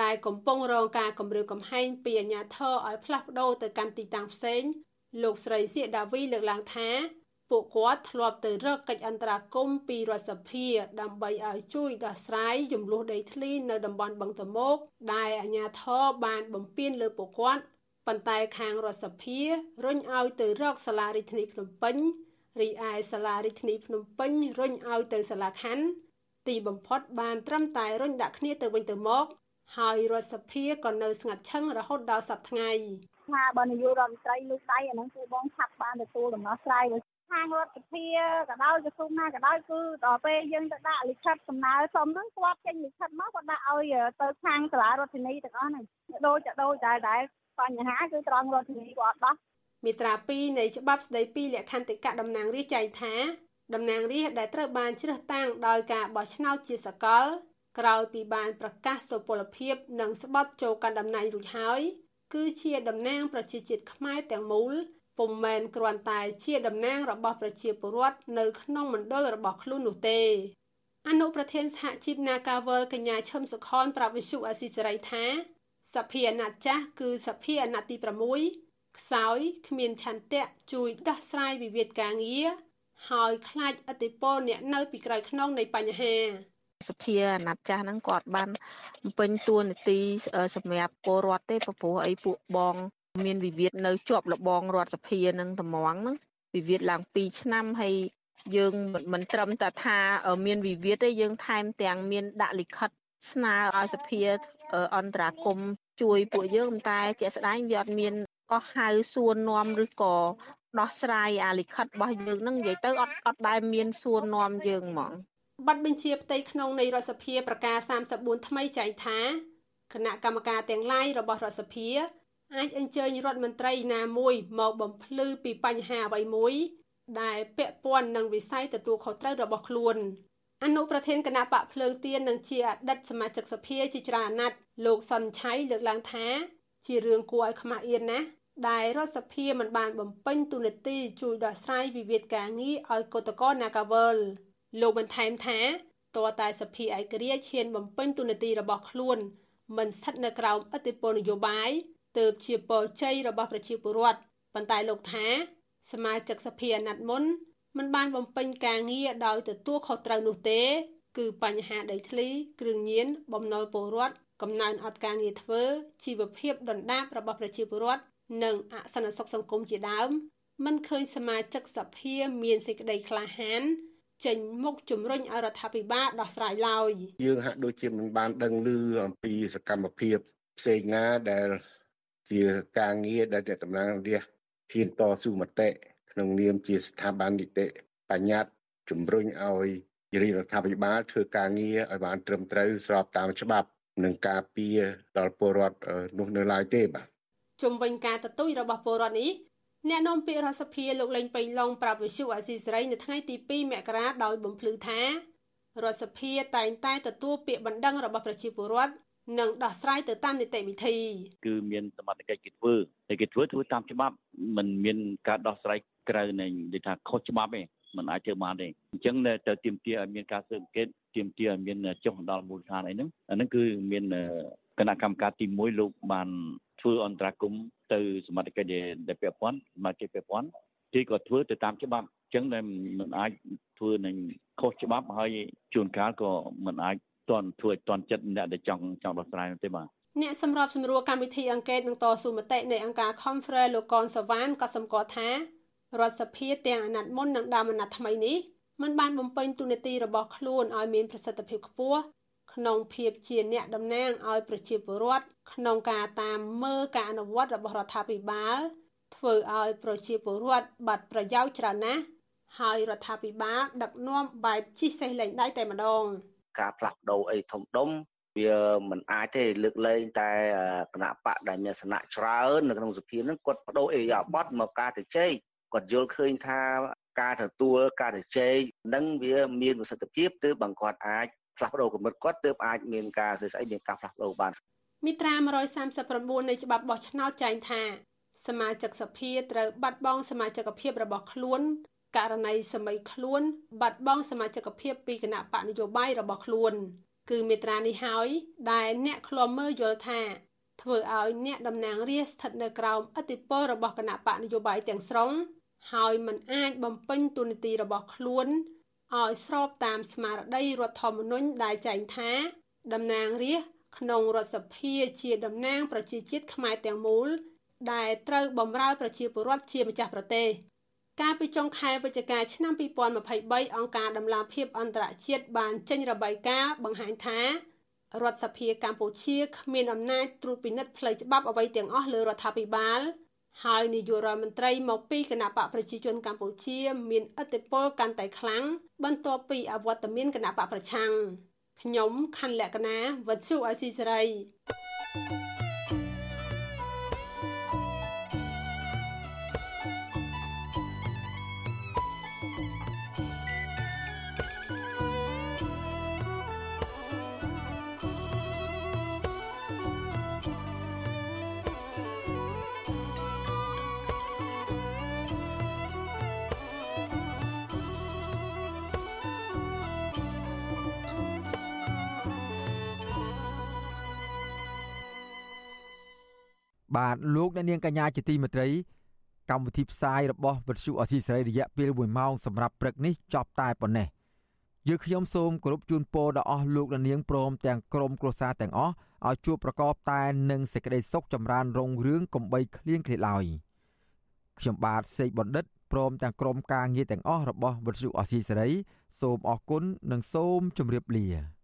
ដែលកំពុងរងការគំរាមកំហែងពីអាជ្ញាធរឲ្យផ្លាស់ប្ដូរទៅកាន់ទីតាំងផ្សេងលោកស្រីសៀកដាវីលើកឡើងថា ពួកគាត់ធ្លាប់ទៅរកកិច្ចអន្តរាគមន៍ពីរដ្ឋសភាដើម្បីឲ្យជួយដោះស្រាយចំនួនដីធ្លីនៅតំបន់បឹងតមោកដែលអាជ្ញាធរបានបំពេញលើពួកគាត់ប៉ុន្តែខាងរដ្ឋសភារុញឲ្យទៅរកសាលារដ្ឋាភិបាលភ្នំពេញរីឯសាលារដ្ឋាភិបាលភ្នំពេញរុញឲ្យទៅសាលាខណ្ឌទីបំផុតបានត្រឹមតែរុញដាក់គ្នាទៅវិញទៅមកហើយរដ្ឋសភាក៏នៅស្ងាត់ឈឹងរហូតដល់សប្តាហ៍ថ្ងៃ ថាបើនាយករដ្ឋមន្ត្រីលើកដៃអាហ្នឹងគឺបងឆាប់បានទទួលដំណោះស្រាយខាងរដ្ឋសភាក៏ដោយក្រសួងណាក៏ដោយគឺដល់ពេលយើងទៅដាក់លិខិតសំណើសុំហ្នឹងគាត់ចេញលិខិតមកគាត់ដាក់ឲ្យទៅខាងសាលារដ្ឋាភិបាលទាំងអស់ហ្នឹងដូចទៅដូចដែរដែរបញ្ហាគឺត្រង់រដ្ឋាភិបាលគាត់ដោះមាត្រា2នៃច្បាប់ស្តីពីលក្ខន្តិកៈតំណាងរាស្ត្រចែងថាតំណាងរាស្ត្រដែលត្រូវបានជ្រើសតាំងដោយការបោះឆ្នោតជាសកលក្រោយពីបានប្រកាសសុពលភាពនិងស្បត់ចូលកាន់តំណែងរួចហើយ គឺជាតំណាងប្រជាជាតិខ្មែរទាំងមូលពុំមែនគ្រាន់តែជាតំណាងរបស់ប្រជាពលរដ្ឋនៅក្នុងមណ្ឌលរបស់ខ្លួននោះទេអនុប្រធានសហជីព Nagawal កញ្ញាឈឹមសុខនប្រាប់វិសុអាស៊ីសេរីថាសភាអាណត្តិចាស់គឺសភាអាណត្តិទី6ខ្សោយគ្មានឆន្ទៈជួយដោះស្រាយវិវាទការងារហើយខ្លាចអតិពលអ្នកនៅពីក្រោយខ្នងនៃបញ្ហា សភាអាណត្តិចាស់ហ្នឹងគាត់បានបំពេញតួនាទីសម្រាប់ពលរដ្ឋទេព្រោះអីពួកបង មានវិវាទនៅជាប់លបងរដ្ឋសភានឹងតំងហ្នឹងវិវាទឡើង2ឆ្នាំហើយយើងមិនត្រឹមតែថាមានវិវាទទេយើងថែមទាំងមានដាក់លិខិតស្នើឲ្យសភាអន្តរាគមជួយពួកយើងតែជាក់ស្ដែងវាអត់មានក៏ហៅសួរនាំឬក៏ដោះស្រាយអាលិខិតរបស់យើងនឹងនិយាយទៅអត់អត់ដែលមានសួរនាំយើងហ្មង ប័ណ្ណបញ្ជាផ្ទៃក្នុងនៃរដ្ឋសភាប្រកាស34ថ្មីចែងថាគណៈកម្មការទាំងឡាយរបស់រដ្ឋសភាអាចអញ្ជើញរដ្ឋមន្ត្រីណាមួយមកបំភ្លឺពីបញ្ហាអ្វីមួយ ដែលពាក់ព័ន្ធនឹងវិស័យទទួលខុសត្រូវរបស់ខ្លួនអនុប្រធានគណៈបកភ្លើងទៀននិងជាអតីតសមាជិកសភាជាច្រើនអាណត្តិលោកសុនឆៃលើកឡើងថា ជារឿងគួរឲ្យខ្មាស់អៀនណាស់ដែលរដ្ឋសភាមិនបានបំពេញទូនាទីជួយដោះស្រាយវិវាទការងារឲ្យកតកោ Nagawal លោ កបន្ថែមថាតើតែសភាឯករាជ្យហ៊ានបំពេញទូនាទីរបស់ខ្លួន មិនស្ថិតនៅក្រោមឥទ្ធិពលនយោបាយទើបជាពលជ័យរបស់ប្រជាពលរដ្ឋប៉ុន្តែលោកថាសមាជិកសភាអាណត្តិមុនមិនបានបំពេញការងារដោយទទួលខុសត្រូវនោះទេ គឺបញ្ហាដីធ្លី គ្រឿងញៀនបំណុលពលរដ្ឋកំណើនអត់ការងារធ្វើជីវភាពដុនដាបរបស់ប្រជាពលរដ្ឋនិងអសន្តិសុខសង្គមជាដើមមិនឃើញសមាជិកសភាមានសេចក្តីក្លាហាន ចេញមុខជំរុញឲ្យរដ្ឋាភិបាលដោះស្រាយឡើយយើងហាក់ដូចជាមិនបានដឹងឮអំពីសកម្មភាពផ្សេងណាដែលជាការងារដែលអ្នកតំណាងរាស្ត្រហ៊ានតស៊ូមតិក្នុងនាមជាស្ថាប័ននីតិបញ្ញត្តិជំរុញឲ្យរាជរដ្ឋាភិបាលធ្វើការងារឲ្យបានត្រឹមត្រូវស្របតាមច្បាប់និងការពារដល់ពលរដ្ឋនោះនៅឡើយទេបាទជំវិញការទទូចរបស់ពលរដ្ឋនេះ អ្នកនាំពាក្យរដ្ឋសភាលោកលេងពេញឡុងប្រាប់វិសុអាស៊ីសេរីនៅថ្ងៃទី2មករាដោយបំភ្លឺថារដ្ឋសភាតែងតែទទួលពាក្យបណ្ដឹងរបស់ប្រជាពលរដ្ឋនិងដោះស្រាយទៅតាមនីតិវិធីគឺមានសមត្ថកិច្ចគេធ្វើតែគេធ្វើធ្វើតាមច្បាប់มันមានការដោះស្រាយក្រៅនៃនិយាយថាខុសច្បាប់ទេมันអាចធ្វើបានទេអញ្ចឹងទៅទៀមទាឲ្យមានការស៊ើបអង្កេតទៀមទាឲ្យមានចុះដល់មូលដ្ឋានអីហ្នឹងអាហ្នឹងគឺមានគណៈកម្មការទី1លោកបាន ធ្វើអន្តរាគមទៅសមាជិកដែលពាក់ព័ន្ធសមាជិកពាក់ព័ន្ធគេក៏ធ្វើទៅតាមច្បាប់អញ្ចឹងដែលមិនអាចធ្វើនឹងខុសច្បាប់ហើយជួនកាលក៏មិនអាចតន់ធ្វើឲ្យតន់ចិត្តអ្នកដែលចង់ចង់ដោះស្រាយទេបាទអ្នកសម្របសម្រួលកម្មវិធីអង្កេតនឹងតស៊ូមតិនៃអង្គការ Conference លោកកនសវ៉ានក៏សម្គាល់ថារដ្ឋសភាទាំងអាណត្តិមុននិងដើមអាណត្តិថ្មីនេះមិនបានបំពេញទូនាទីរបស់ខ្លួនឲ្យមានប្រសិទ្ធភាពខ្ពស់ ក្នុងភាពជាអ្នកតំណាងឲ្យប្រជាពលរដ្ឋក្នុងការតាមមើលការអនុវត្តរបស់រដ្ឋាភិបាលធ្វើឲ្យប្រជាពលរដ្ឋបាត់ប្រយោជន៍ច្រើនណាស់ហើយរដ្ឋាភិបាលដឹកនាំបែបជិះសេះលែងដៃតែម្ដងការផ្លាស់ប្ដូរអីធំដុំវាមិនអាចទេលើកលែងតែគណៈបកដែលមានសំណាក់ច្រើននៅក្នុងសភានឹងគាត់បដូរអេយ៉ាបតមកការទៅជែកគាត់យល់ឃើញថាការទទួលការទៅជែកនឹងវាមានប្រសិទ្ធភាពទើបបង្គាត់អាច ផ្លាស់ប្ដូរគំនិតគាត់ទើបអាចមានការស្អីស្អីមានការផ្លាស់ប្ដូរបានមាត្រា139នៃច្បាប់បោះឆ្នោតចែងថាសមាជិកសភាត្រូវបាត់បង់សមាជិកភាពរបស់ខ្លួនករណីសមីខ្លួនបាត់បង់សមាជិកភាពពីគណៈបកនយោបាយរបស់ខ្លួន គឺមេត្រានេះហើយដែលអ្នកឃ្លាំមើលយល់ថា ធ្វើឲ្យអ្នកតំណាងរាស្ត្រស្ថិតនៅក្រោមឥទ្ធិពលរបស់គណៈបកនយោបាយទាំងស្រុងហើយមិនអាចបំពេញតួនាទីរបស់ខ្លួន ឲ្យស្របតាមស្មារតីរដ្ឋធម្មនុញ្ញដែលចែងថាតំណាងរាស្ត្រក្នុងរដ្ឋសភាជាតំណាងប្រជាជាតិខ្មែរទាំងមូល ដែលត្រូវបម្រើប្រជាពលរដ្ឋជាម្ចាស់ប្រទេសកាលពីចុងខែវិច្ឆិកាឆ្នាំ2023អង្គការដំឡាភិបអន្តរជាតិបានចេញរបាយការណ៍បង្ហាញថារដ្ឋសភាកម្ពុជាគ្មានអំណាចត្រួតពិនិត្យផ្លូវច្បាប់អ្វីទាំងអស់លើរដ្ឋាភិបាល ហើយនាយករដ្ឋមន្ត្រីមកពីគណៈបកប្រជាជនកម្ពុជា មានឥទ្ធិពលកាន់តែខ្លាំងបន្ទាប់ពីអវត្តមានគណៈបកប្រឆាំងខ្ញុំខណ្ឌលក្ខណាវັດសុអសីសេរី បាទលោកអ្នកនាងកញ្ញាជាទីមេត្រីកម្មវិធីផ្សាយរបស់វិទ្យុអសីសេរីរយៈពេល1ម៉ោងសម្រាប់ព្រឹកនេះចប់តែប៉ុណ្ណេះយើងខ្ញុំសូមគោរពជូនពរដល់អស់លោកអ្នកនាងព្រមទាំងក្រុមគ្រួសារទាំងអស់ឲ្យជួបប្រកបតែនឹងសេចក្តីសុខចម្រើនរុងរឿងកំបីគ្លៀងគ្លាឡើយខ្ញុំបាទសេកបណ្ឌិតព្រមទាំងក្រុមការងារទាំងអស់របស់វិទ្យុអសីសេរីសូមអរគុណនិងសូមជម្រាបលា